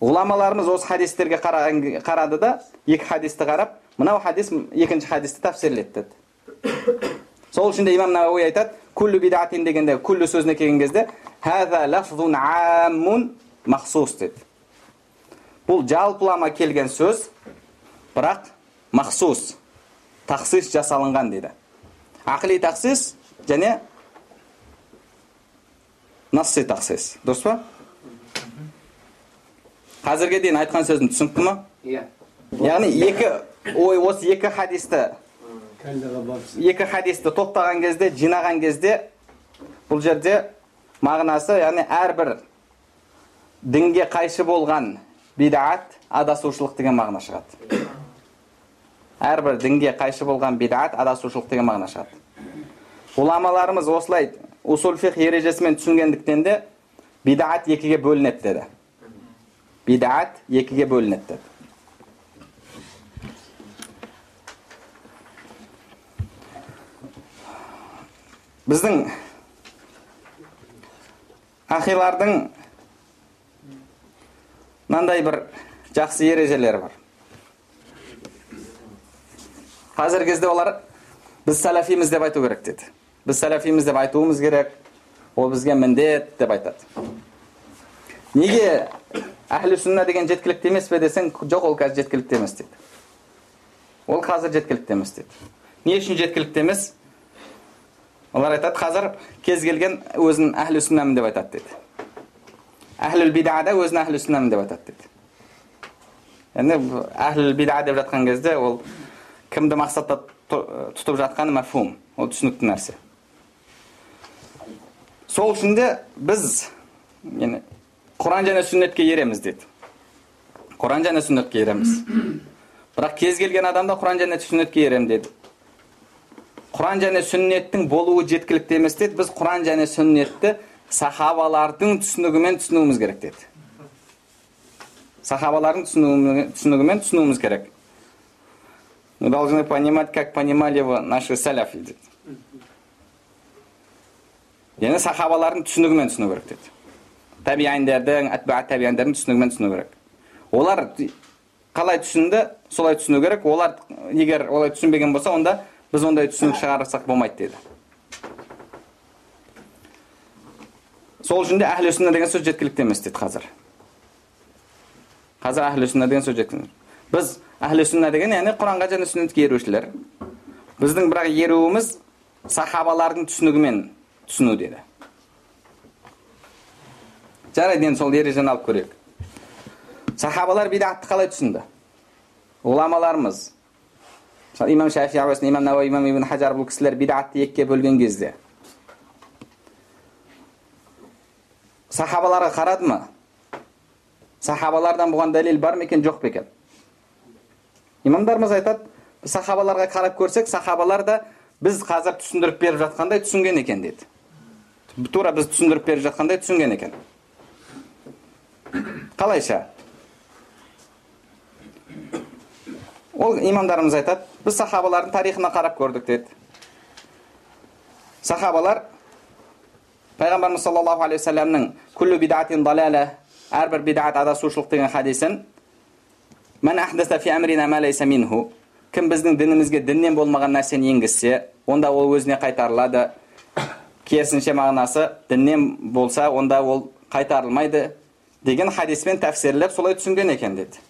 Speaker 1: Ғұламаларымыз осы хадистерге қарады да екі хадисті қарап мынау хадис екінші хадисті тәфсирледі деді. Сол үшін де имам науи айтады күллі бидатин дегенде күллі сөзіне келген кезде махсус деді. Бұл жалпылама келген сөз бірақ махсус тахсис жасалынған дейді. Ақли тахсис және насси тахсис дұрыс па? Қазірге дейін айтқан сөзім түсінікті ма?
Speaker 2: Иә.
Speaker 1: Яғни екі ой осы екі хадисті екі хадисті топтаған кезде жинаған кезде бұл жерде мағынасы яғни әрбір дінге қайшы болған бидат адасушылық деген мағына шығады. Әрбір дінге қайшы болған бидат адасушылық деген мағына шығады. Ғұламаларымыз осылай усул фих ережесімен түсінгендіктен де бидат екіге бөлінеді деді. Бидат екіге бөлінеді деді. Біздің ахилардың мынандай бір жақсы ережелері бар. Қазіргі кезде олар біз сәләфиміз деп айту керек деді. Біз сәләфиміз деп айтуымыз керек. Ол бізге міндет деп айтады. Неге әхлі сүнна деген жеткілікті емес пе десең жоқ ол қазір жеткілікті емес дейді ол қазір жеткілікті емес дейді не үшін жеткілікті емес? Олар айтады қазір кез келген өзін әхлі сүннамын деп айтады дейді әхліл бидада өзін әхлі сүннамын деп айтады дейді яғни әхліл бида деп жатқан кезде ол кімді мақсатта тұ- тұтып жатқаны мәфхум ол түсінікті нәрсе сол үшін де біз яғни құран және сүннетке ереміз дейді құран және сүннетке ереміз бірақ кез келген адамда құран және сүннетке ерем дейді құран және сүннеттің болуы жеткілікті емес деді біз құран және сүннетті сахабалардың түсінігімен түсінуіміз керек деді сахабалардың түсінігімен, түсінуіміз керек мы должны понимать как понимали его наши сәләфи деді яғни сахабалардың түсінігімен түсіну керек деді табиандердің әтбә табиандердің түсінігімен түсіну керек. Олар қалай түсінді солай түсіну керек. Олар егер олай түсінбеген болса онда біз ондай түсінік шығарсақ болмайды деді сол үшін де әхлі сүнна деген сөз жеткілікті емес дейді қазір. Қазір әхлі сүнна деген сөз жеткілікті. Біз әхлі сүнна деген яғни құранға және сүннетке ерушілер біздің бірақ еруіміз сахабалардың түсінігімен түсіну деді. Жарайды енді сол ережені алып көрейік. Сахабалар бидатты қалай түсінді? Ғұламаларымыз имам шафи имам науаи имам ибн хажар бұл кісілер бидатты екіге бөлген кезде сахабаларға қарады ма сахабалардан бұған дәлел бар ма екен жоқ па екен имамдарымыз айтады сахабаларға қарап көрсек сахабалар да біз қазір түсіндіріп беріп жатқандай түсінген екен дейді тура біз түсіндіріп беріп жатқандай түсінген екен қалайша ол имамдарымыз айтады біз сахабалардың тарихына қарап көрдік деді сахабалар пайғамбарымыз саллаллаху алейхи уассаламның күллі бидатин далала әрбір бидат адасушылық деген хадисін кім біздің дінімізге діннен болмаған нәрсені енгізсе онда ол өзіне қайтарылады керісінше мағынасы діннен болса онда ол қайтарылмайды деген хадиспен тәпсірлеп солай түсінген екен деді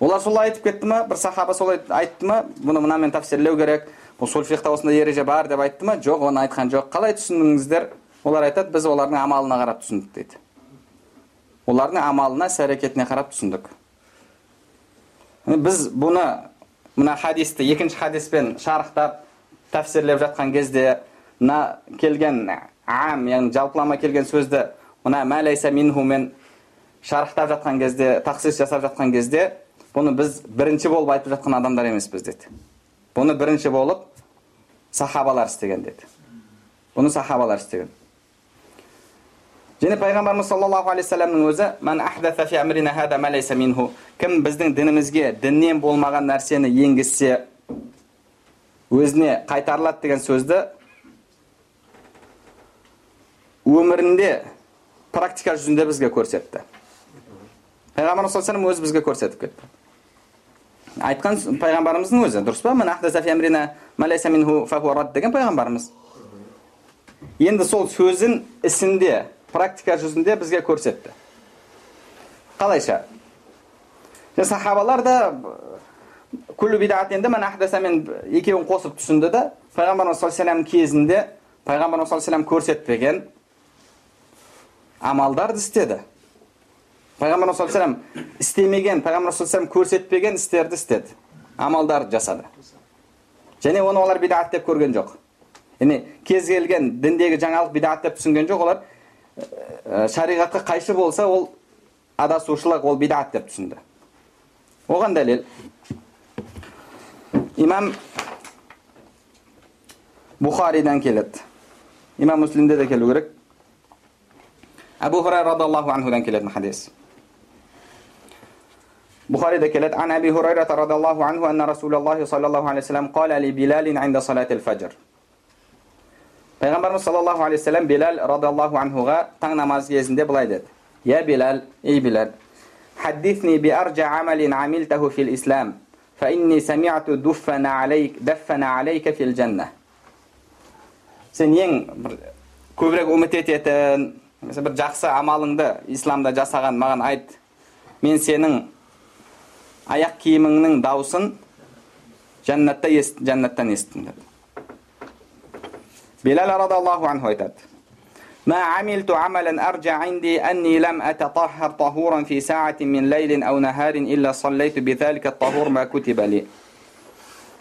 Speaker 1: олар солай айтып кетті ма бір сахаба солай айтты ма бұны мынамен тәпсірлеу керек бұл сульфихта осындай ереже бар деп айтты ма жоқ оны айтқан жоқ қалай түсіндіңіздер олар айтады біз олардың амалына қарап түсіндік дейді олардың амалына іс әрекетіне қарап түсіндік біз бұны мына хадисті екінші хадиспен шарықтап тәпсірлеп жатқан кезде мына келген ам яғни жалпылама келген сөзді мына мәлайса минхумен шарықтап жатқан кезде тақсис жасап жатқан кезде бұны біз бірінші болып айтып жатқан адамдар емеспіз деді бұны бірінші болып сахабалар істеген деді бұны сахабалар істеген және пайғамбарымыз саллаллаху алейхи вассаламның өзі кім біздің дінімізге діннен болмаған нәрсені енгізсе өзіне қайтарылады деген сөзді өмірінде практика жүзінде бізге көрсетті пайғамбарымыз саллаллаху өзі бізге көрсетіп кетті айтқан пайғамбарымыздың өзі дұрыс па деген пайғамбарымыз енді сол сөзін ісінде практика жүзінде бізге көрсетті қалайша сахабалар да енді мен екеуін қосып түсінді да пайғамбарымыз саллаллаху кезінде пайғамбарымыз саллаллаху көрсетпеген амалдарды істеді пайғамбарымыз саллаллаху істемеген пайғамбарымыз саллаллаху көрсетпеген істерді істеді амалдарды жасады және оны олар бидат деп көрген жоқ яғни кез келген діндегі жаңалық бидат деп түсінген жоқ олар шариғатқа қайшы болса ол адасушылық ол бидат деп түсінді оған дәлел имам бұхаридан келеді имам муслимде де келу керек әбу хурайра радиаллаху анхудан келетін хадис بخاري كلت عن أبي هريرة رضي الله عنه أن رسول الله صلى الله عليه وسلم قال لبلال عند صلاة الفجر пайғамбарымыз саллаллаху алейхи вассалам белал радиаллаху анхуға таң намазы кезінде былай деді я белал ей белал حدثني بأرجع عمل عملته في الإسلام فإني سمعت دفن عليك دفن عليك في الجنة сен ең бір көбірек үміт ететін бір жақсы амалыңды исламда жасаған маған айт мен сенің аяқ киіміңнің даусын жәннатта жәннаттан естідім деді بلال رضي الله عنه айтады ما عملت عملا أرجع عندي أني لم أتطهر طهورا في ساعة من ليل أو نهار إلا صليت بذلك الطهور ما كتب لي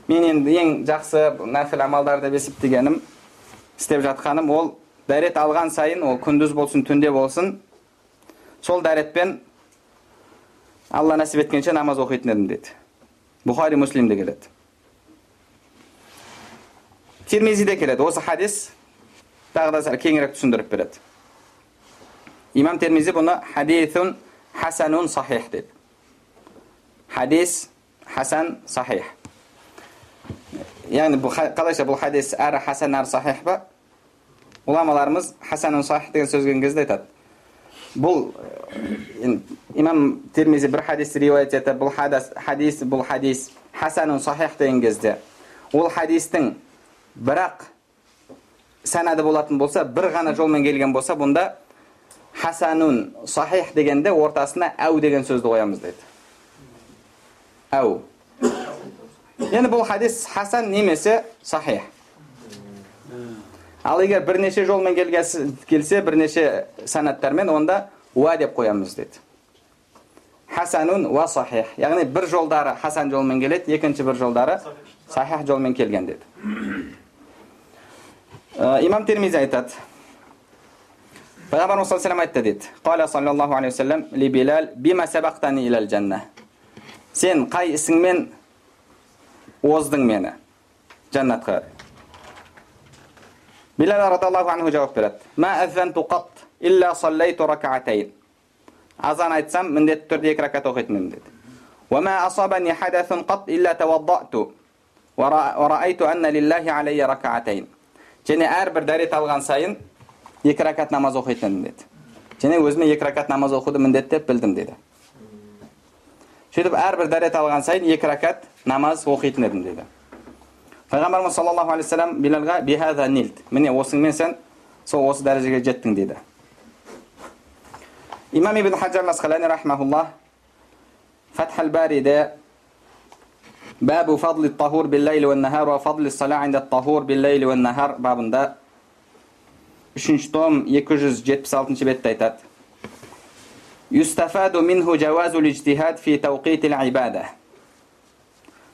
Speaker 1: мен енді ең жақсы нәпіл амалдар деп есептегенім істеп жатқаным ол дәрет алған сайын ол күндіз болсын түнде болсын сол дәретпен алла нәсіп еткенше намаз оқитын едім деді бұхари муслимде келеді термизиде келеді осы хадис тағы да сәл кеңірек түсіндіріп береді имам термизи бұны хадисун хасанун сахих дейді хадис хасан сахих яғни бұл қалайша бұл хадис әрі хасан әрі сахих па ғұламаларымыз хасанун сахих деген сөз келген кезде айтады бұл имам термизи бір хадисті риуаят етіп бұл хадис бұл хадис хасанун сахих деген кезде. Ол хадистің бірақ сәнады болатын болса бір ғана жолмен келген болса бұнда хасанун сахих дегенде ортасына әу деген сөзді қоямыз дейді. Әу. Енді бұл хадис хасан немесе сахих. Ал егер бірнеше жолмен келсе бірнеше санаттармен онда уа деп қоямыз дейді хасанун ва сахих яғни бір жолдары хасан жолмен келеді екінші бір жолдары сахих жолмен келген деді имам термизи айтады пайғамбарымыз саллаллаху айтты дейді қала саллаллаху алейхи уассалам ли бима сабақтани жанна сен қай ісіңмен оздың мені жәннатқа بلال رضي الله عنه جواب برد ما أذنت قط إلا صليت ركعتين. أظن أتسم من ديت ترديك ركعت أخيت من ديت. وما أصابني حدث قط إلا توضأت ورأيت أن لله علي ركعتين. جني أر برداري تلغان ساين يكركت نماز أخيت من ديت. جني وزمي يكركت نماز أخيت من ديت بلدم ديت شو تب أر برداري تلغان ساين يكركت نماز أخيت من ديت payg'ambarimiz sollallohu alayhi vasallam bilalga bihada nilt meni o'singmen sen so o'si darajaga jetding dedi imom ibn hajar asqalani rahmaulloh fathal barida babu fadli tahur bil layli wan nahar va fadli salat inda tahur bil layli wan nahar babında 3-cü tom 276-cı betdə aytad Yustafadu minhu cavazul ijtihad fi tawqit al ibada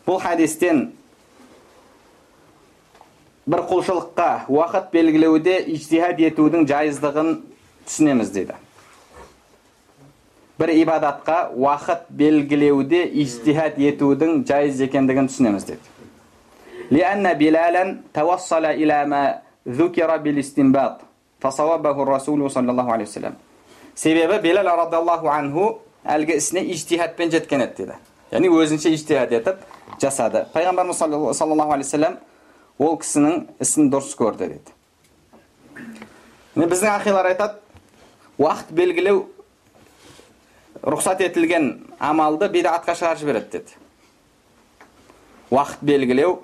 Speaker 1: Bu hadisdən бір құлшылыққа уақыт белгілеуде ижтихад етудің жайыздығын түсінеміз дейді бір ибадатқа уақыт белгілеуде ижтихад етудің жайыз екендігін түсінеміз деді لأن بلالا توصل إلى ما ذكر بالاستنباط فصوابه الرسول صلى الله عليه وسلم себебі белал радиаллаху анху әлгі ісіне ижтихадпен жеткен еді дейді яғни өзінше ижтихад етіп жасады пайғамбарымыз саллаллаху алейхи вассалам ол кісінің ісін дұрыс көрді міне біздің ақилар айтады уақыт белгілеу рұқсат етілген амалды бидатқа шығарып жібереді деді. Уақыт белгілеу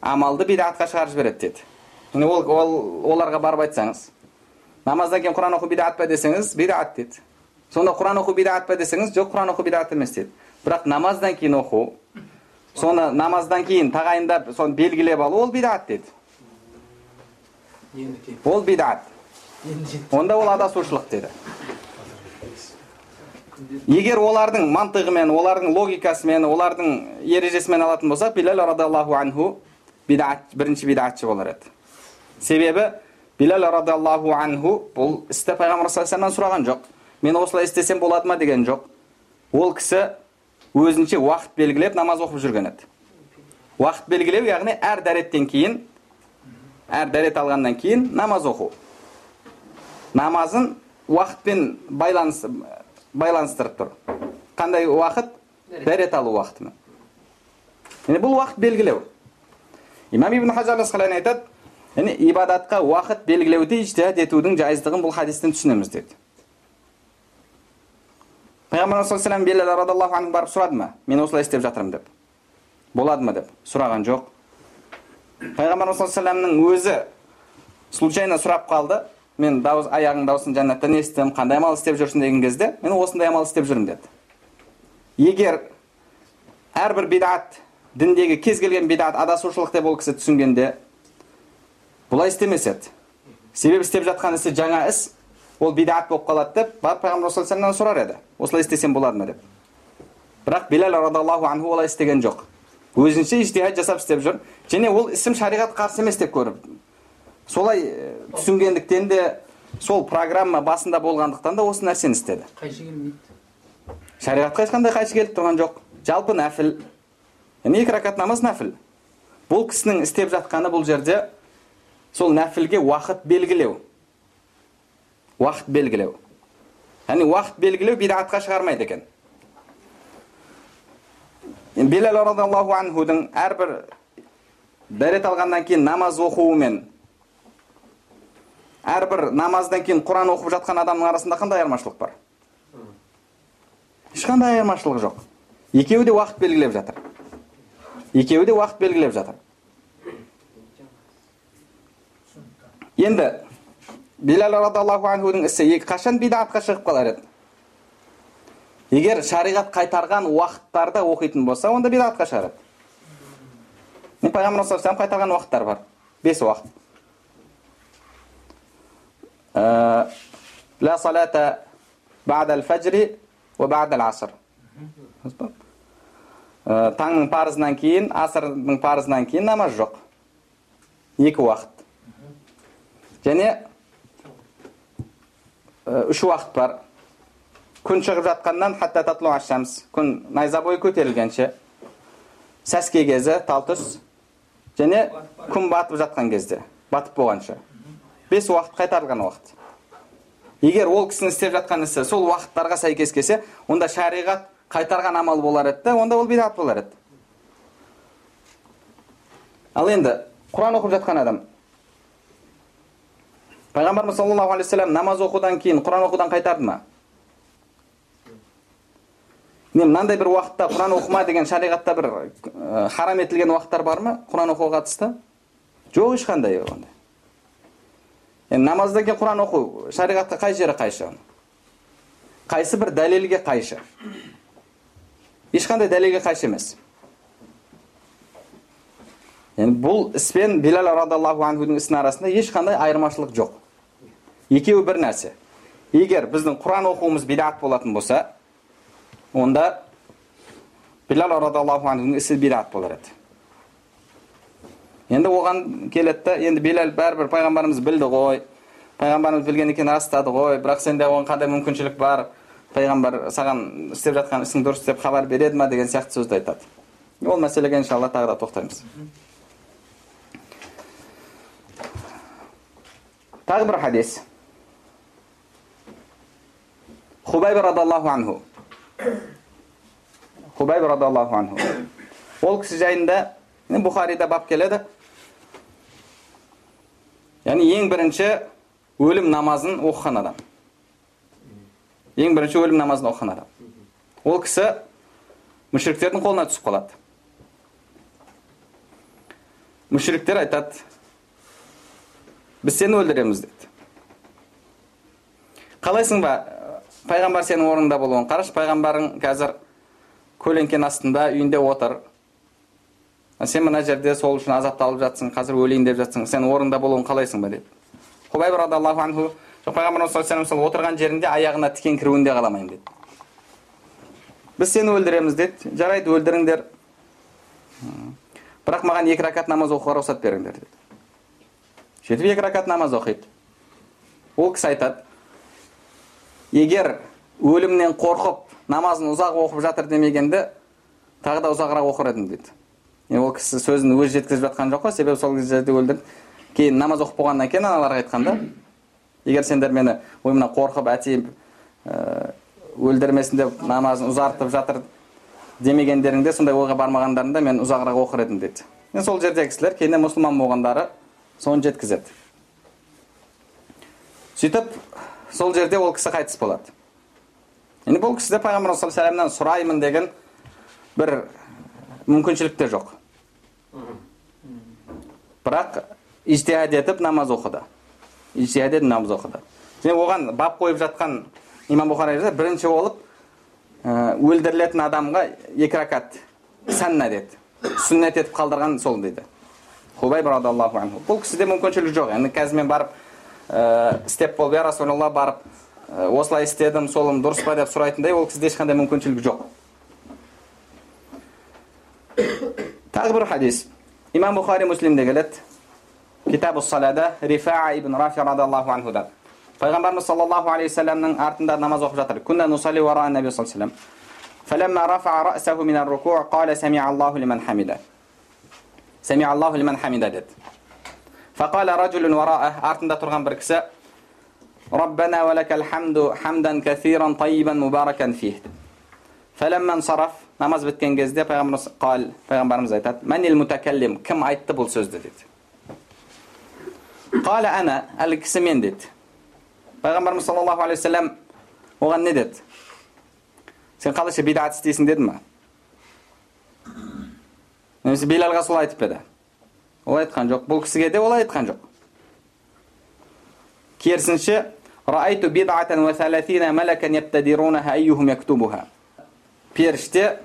Speaker 1: амалды бидатқа шығарып жібереді деді. Міне ол, ол оларға барып айтсаңыз намаздан кейін құран оқу бидат па десеңіз бидат деді. Сонда құран оқу бидат па десеңіз жоқ құран оқу бидат емес деді. Бірақ намаздан кейін оқу соны намаздан кейін тағайындап соны белгілеп алу ол бидат деді. Ол бидат. Онда ол адасушылық деді. Егер олардың мантығымен олардың логикасымен олардың ережесімен алатын болсақ билал радиаллаху анху бидат бірінші бидатшы болар еді. Себебі билал радиаллаху анху бұл істі пайғамбар саллаллаху сұраған жоқ. Мен осылай істесем болады ма? деген жоқ. Ол кісі өзінше уақыт белгілеп намаз оқып жүрген еді. Уақыт белгілеу яғни әр дәреттен кейін әр дәрет алғаннан кейін намаз оқу. Намазын уақытпен байланыс байланыстырып тұр. Қандай уақыт? Дәрет. Алу уақытымен. Яғни бұл уақыт белгілеу. Имам ибн хажар асқалани айтады яғни ибадатқа уақыт белгілеуде ижтихад етудің жайыздығын бұл хадистен түсінеміз деді. Пайғамбарымыз саллаллаху радиаллаху барып сұрады ма мен осылай істеп жатырмын деп болады ма деп сұраған жоқ пайғамбарымыз саллаллаху алейhi өзі случайно сұрап қалды мен дауыс аяғың дауысын жәннаттан естідім қандай амал істеп жүрсің деген кезде мен осындай амал істеп жүрмін деді егер әрбір бидат діндегі кез келген бидат адасушылық деп ол кісі түсінгенде бұлай істемес еді себебі істеп жатқан ісі жаңа іс ол бидат болып қалады деп барып пайғамбар саллаллаху сұрар еді. Осылай істесем болады ма деп. Бірақ билал радиаллаху анху олай істеген жоқ. Өзінше ижтихад жасап істеп жүр. Және ол ісім шариғат қарсы емес деп көріп. Солай э, түсінгендіктен де сол программа басында болғандықтан да осы нәрсені істеді.
Speaker 2: Қайшы келмейді.
Speaker 1: Шариғатқа ешқандай қайшы келіп тұрған жоқ. Жалпы нәпіл яғни екі ракат намаз нәпіл бұл кісінің істеп жатқаны бұл жерде сол нәпілге уақыт белгілеу. Уақыт белгілеу яғни уақыт белгілеу бидатқа шығармайды екен белал радиаллаху анхудың әрбір дәрет алғаннан кейін намаз оқуымен әрбір намаздан кейін құран оқып жатқан адамның арасында қандай айырмашылық бар ешқандай айырмашылық жоқ екеуі де уақыт белгілеп жатыр екеуі де уақыт белгілеп жатыр енді биләл радиаллаху анхудың ісі екі қашан бидағатқа шығып қалар еді егер шариғат қайтарған уақыттарда оқитын болса онда бидағатқа шығар еді пайғамбар саллаллаху қайтарған уақыттар бар бес уақыт таңның парызынан кейін асырдың парызынан кейін намаз жоқ екі уақыт және үш уақыт бар. Күн шығып жатқаннан хатта татлу күн найза бойы көтерілгенше. Сәске кезі тал түс және күн батып жатқан кезде батып болғанша. Бес уақыт қайтарылған уақыт. Егер ол кісінің істеп жатқан ісі сол уақыттарға сәйкес келсе онда шариғат қайтарған амал болар еді да онда ол бидат болар еді. Ал енді құран оқып жатқан адам пайғамбарымыз саллаллаху алейхи вассалам намаз оқудан кейін құран оқудан қайтарды ма не мынандай бір уақытта құран оқыма деген шариғатта бір ә, харам етілген уақыттар бар ма құран оқуға қатысты жоқ ешқандай ондай енді намаздан кейін құран оқу шариғатқа қай жері қайшы қайсы бір дәлелге қайшы ешқандай дәлелге қайшы емес енді бұл іс пен билал радиаллаху анхудың ісінің арасында ешқандай айырмашылық жоқ екеуі бір нәрсе. Егер біздің құран оқуымыз бидат болатын болса онда билал радиаллаху анхудың ісі бидат болар еді. Енді оған келеді да енді билал бәрібір пайғамбарымыз білді ғой. Пайғамбарымыз білген екен растады ғой. Бірақ сенде оған қандай мүмкіншілік бар? Пайғамбар саған істеп жатқан ісің дұрыс деп хабар береді ма деген сияқты сөзді айтады. Ол мәселеге иншалла тағы да тоқтаймыз. Тағы бір хадис. Хубайб радиаллаху анху хубайб радиаллаху анху ол кісі жайында бұхарида бап келеді яғни ең бірінші өлім намазын оқыған адам ең бірінші өлім намазын оқыған адам ол кісі мүшіріктердің қолына түсіп қалады мүшіріктер айтады біз сені өлтіреміз дейді қалайсың ба пайғамбар сенің орныңда болуын қарашы. Пайғамбарың қазір көлеңкенің астында үйінде отыр. Сен мына жерде сол үшін азапталып жатсың қазір өлейін деп жатсың. Сен орнында болуын қалайсың ба деді хубайб радиаллаху анху пайғамбарымыз саллаллаху алейhi отырған жерінде аяғына тікен кіруін де қаламаймын деді біз сені өлтіреміз деді жарайды өлтіріңдер бірақ маған екі ракат намаз оқуға рұқсат беріңдер деді сөйтіп екі ракат намаз оқиды. Ол кісі айтады егер өлімнен қорқып намазын ұзақ оқып жатыр демегенде тағы да ұзағырақ оқыр едім дейді. Ол кісі сөзін өзі жеткізіп жатқан жоқ қой себебі сол жерде өлдірді кейін намаз оқып болғаннан кейін аналарға айтқан да егер сендер мені ой мына қорқып әтейін ә, өлтірмесін деп намазын ұзартып жатыр демегендеріңде сондай ойға бармағандарында мен ұзағырақ оқыр едім дейді. Енді сол жердегі кісілер кейіннен мұсылман болғандары соны жеткізеді. Сөйтіп сол жерде ол кісі қайтыс болады. Енді бұл кісіде пайғамбар саллаллаху сұраймын деген бір мүмкіншілік те жоқ. Бірақ ижтихад етіп намаз оқыды. Ижтихад етіп намаз оқыды. Және оған бап қойып жатқан имам бұхари бірінші болып ә, өлтірілетін адамға екі ракат сәнна деді. Сүннет етіп қалдырған сол дейді. Хубайб бұл кісіде мүмкіншілік жоқ. Енді қазір мен барып ә, істеп болып я расулалла барып ә, осылай істедім солым дұрыс па деп сұрайтындай ол кісіде ешқандай мүмкіншілік жоқ тағы бір хадис имам бұхари муслимде келеді китабу салада рифаа ибн рафи радиаллаху анхудан пайғамбарымыз саллаллаху алейхи вассаламның артында намаз оқып жатыр күнна нусали вара наби саллаллаху فلما رفع رأسه من الركوع قال سمع الله لمن حمده سمع الله لمن حمده деді فقال رجل وراءه артында тұрған бір кісі ربنا ولك الحمد حمدا كثيرا طيبا مباركا فيه فلما انصرف намаз біткен кезде пайғамбарымыз қал пайғамбарымыз айтады мәнил мутакаллим кім айтты бұл сөзді деді қала ана әлгі кісі мен деді пайғамбарымыз саллаллаху алейхи вассалам оған не деді сен қалайша бидат істейсің деді ма немесе билалға олай айтқан жоқ бұл кісіге де олай айтқан жоқ керісінше періште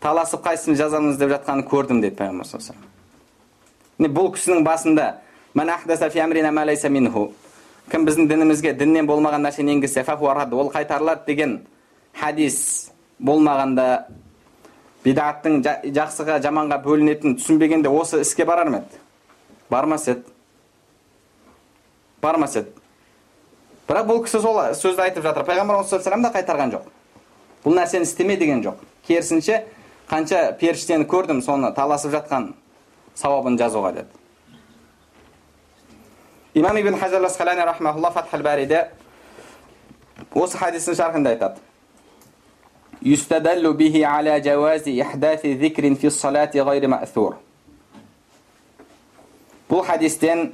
Speaker 1: таласып қайсысын жазамыз деп жатқанын көрдім деді пайғамбар саллаллаху алейhi бұл кісінің басында кім біздің дінімізге діннен болмаған нәрсені енгізсе ол қайтарылады деген хадис болмағанда бидаттың жа- жақсыға жаманға бөлінетінін түсінбегенде осы іске барар ма еді бармас еді бармас еді бірақ бұл кісі сол сөзді айтып жатыр пайғамбарымыз саллаллаху да қайтарған жоқ бұл нәрсені істеме деген жоқ керісінше қанша періштені көрдім соны таласып жатқан сауабын жазуға деді имам ибн бариде осы хадистің шархында айтады يستدل به على جواز إحداث ذكر في الصلاة غير مأثور бұл хадистен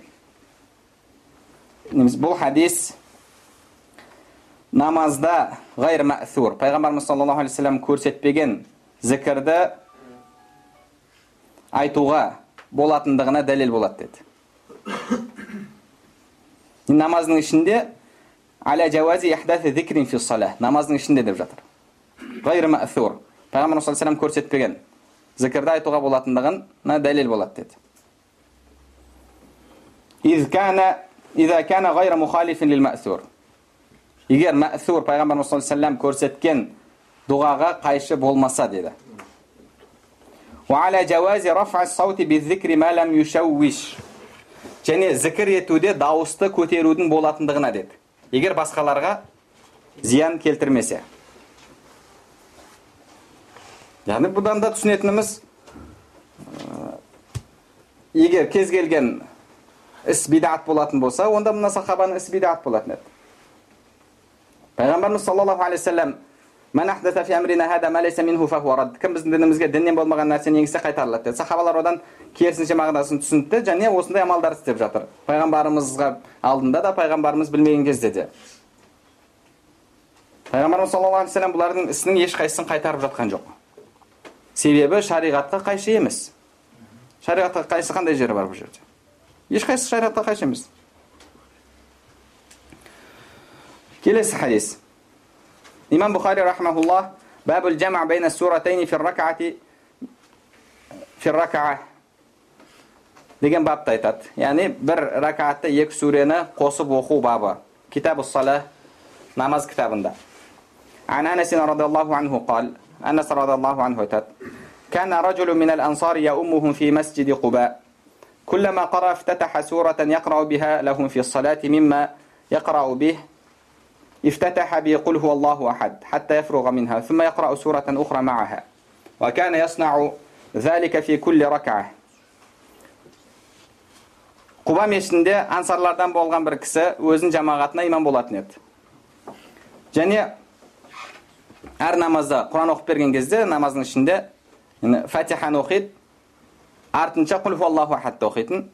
Speaker 1: немесе бұл хадис намазда ғайр мәсур пайғамбарымыз саллаллаху алейхи вассалам көрсетпеген зікірді айтуға болатындығына дәлел болады деді намаздың ішінде аля жауази ихдати зикрин фи салах намаздың ішінде деп жатыр ғайры мәсур пайғамбарымыз саллаллаху алейхи көрсетпеген зікірді айтуға болатындығына дәлел болады деді егер мәсур пайғамбарымыз саллаллаху алейхи көрсеткен дұғаға қайшы болмаса деді және зікір етуде дауысты көтерудің болатындығына деді егер басқаларға зиян келтірмесе яғни бұдан да түсінетініміз егер кез келген іс бидат болатын болса онда мына сахабаның ісі бидат болатын еді пайғамбарымыз саллаллаху алейхи вассалам кім біздің дінімізге діннен болмаған нәрсені енгізсе қайтарылады деді сахабалар одан керісінше мағынасын түсінді және осындай амалдар істеп жатыр пайғамбарымызға алдында да пайғамбарымыз білмеген кезде де пайғамбарымыз саллаллаху алейхи бұлардың ісінің ешқайсысын қайтарып жатқан жоқ себебі шариғатқа қайшы емес шариғатқа қайшы қандай жері бар бұл жерде ешқайсысы шариғатқа қайшы емес келесі хадис имам бұхари рахмаулла бабул жама байна суратайни фи ракаати фи ракаа деген бапты айтады яғни бір ракаатта екі сүрені қосып оқу бабы китабу сала намаз кітабында عن انس رضي الله عنه قال انس رضي الله عنه айтады كان رجل من الانصار يؤمهم في مسجد قباء كلما قرأ افتتح سورة يقرأ بها لهم في الصلاة مما يقرأ به افتتح بقل هو الله أحد حتى يفرغ منها ثم يقرأ سورة أخرى معها وكان يصنع ذلك في كل ركعة құба мешітінде ансарлардан болған бір кісі өзінің жамағатына имам болатын еді және әр намазда құран оқып берген кезде намаздың ішінде фатиханы оқиды артынша құл аллаху ахадты оқитын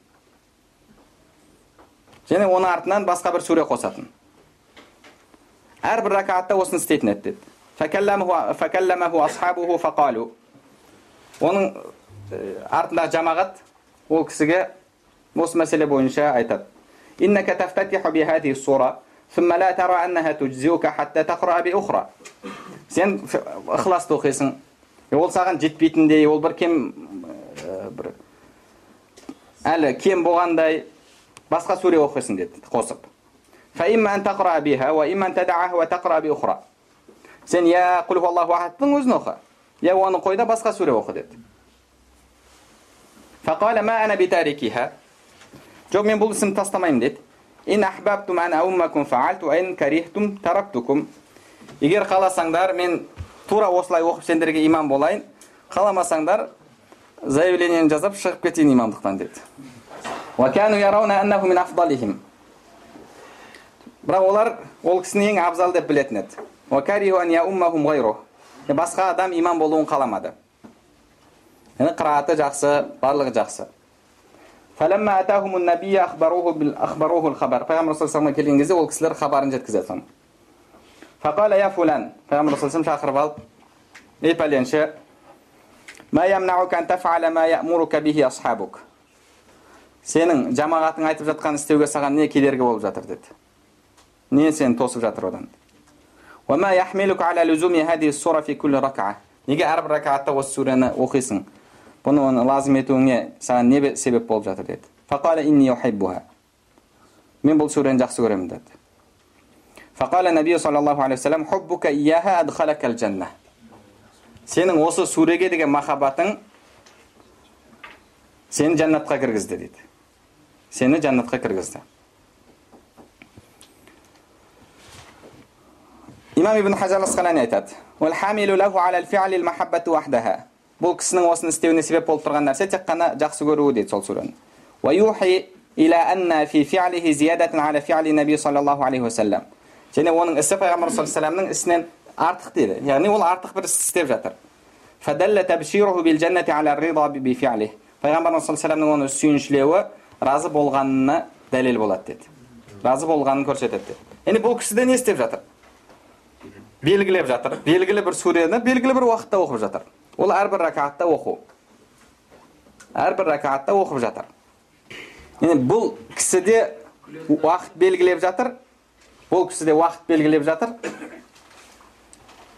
Speaker 1: және оның артынан басқа бір сүре қосатын әрбір ракаатта осыны істейтін еді деді оның артындағы жамағат ол кісіге осы мәселе бойынша айтады иннака тафтатиху бихадихи сура ثم لا ترى أنها تجزئك حتى تقرأ بأخرى сен ықыласты оқисың ол саған жетпейтіндей ол бір кем бір әлі кем болғандай басқа сүре оқисың деді қосып فإما أن تقرأ بها وإما أن تدعها وتقرأ بأخرى сен я құл аллаху ахадтың өзін оқы я оны қой да басқа сүре оқы деді فقال ما أنا بتاركها жоқ мен бұл ісімді тастамаймын деді ин ахбабтум ан ауммакум ин карихтум тараптукум егер қаласаңдар мен тура осылай оқып сендерге имам болайын. Қаламасаңдар заявлениені жазып шығып кетейін имамдықтан деді. Бірақ олар ол кісіні ең абзал деп білетін еді. Басқа адам имам болуын қаламады. Яғни қырааты жақсы барлығы жақсы фәләммә атахуму нәбия хабар пайғамбар саллаллаху келген кезде ол кісілер хабарын жеткізеді соны фақала я фулан пайғамбар саллаллаху шақырып алып ей пәленше мә сенің жамағатың айтып жатқан істеуге саған не кедергі болып жатыр деді не сені тосып жатыр одан неге әрбір ракаатта осы сүрені оқисың бұны оны лазым етуіңе саған не себеп болып жатыр деді мен бұл сүрені жақсы көремін деді сенің осы сүреге деген махаббатың сені жәннатқа кіргізді дейді сені жәннатқа кіргізді имам ибн хазар асқалани айтады бұл кісінің осыны істеуіне себеп болып тұрған нәрсе тек қана жақсы көруі дейді сол сүрені және оның ісі пайғамбар саллаллаху ісінен артық дейді. Яғни ол артық бір іс істеп жатыр. Пайғамбарымыз саллаллаху оны сүйіншілеуі разы болғанына дәлел болады деді разы болғанын көрсетеді деді яғни бұл кісі де не істеп жатыр? Белгілеп жатыр. Белгілі бір сүрені белгілі бір уақытта оқып жатыр. Ол әрбір ракатта оқу. Әрбір ракатта оқып жатыр. Яғни бұл кісіде уақыт белгілеп жатыр. Бұл кісіде уақыт белгілеп жатыр.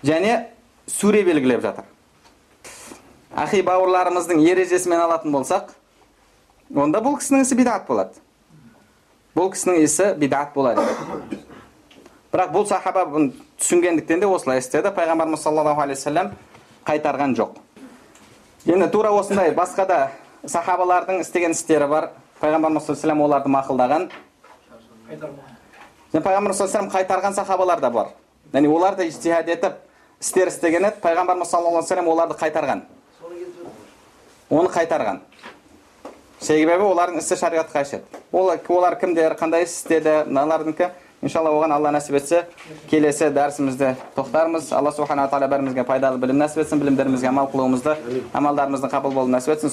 Speaker 1: Және сүре белгілеп жатыр. Ахи бауырларымыздың ережесімен алатын болсақ онда бұл кісінің ісі бидат болады. Бұл кісінің ісі бидат болады. Бірақ бұл сахаба бұны түсінгендіктен де осылай істеді. Пайғамбарымыз саллаллаху алейхи вассалам қайтарған жоқ. Енді тура осындай басқа да сахабалардың істеген істері бар. Пайғамбарымыз саллаллаху алейхи оларды мақұлдаған. Пайғамбарымыз саллаллаху қайтарған сахабалар да бар. Яғни олар да ижтихад етіп істер істеген еді. Пайғамбарымыз саллаллаху алейхи вассалам оларды қайтарған. Оны қайтарған. Себебі олардың ісі шариғатқа қайшы ол олар кімдер қандай іс істеді мыналардікі? Иншалла оған алла нәсіп етсе келесі дәрісімізде тоқтармыз. Алла субхана тағала бәрімізге пайдалы білім нәсіп етсін білімдерімізге амал қылуымызды амалдарымыздың қабыл болуын нәсіп етсін.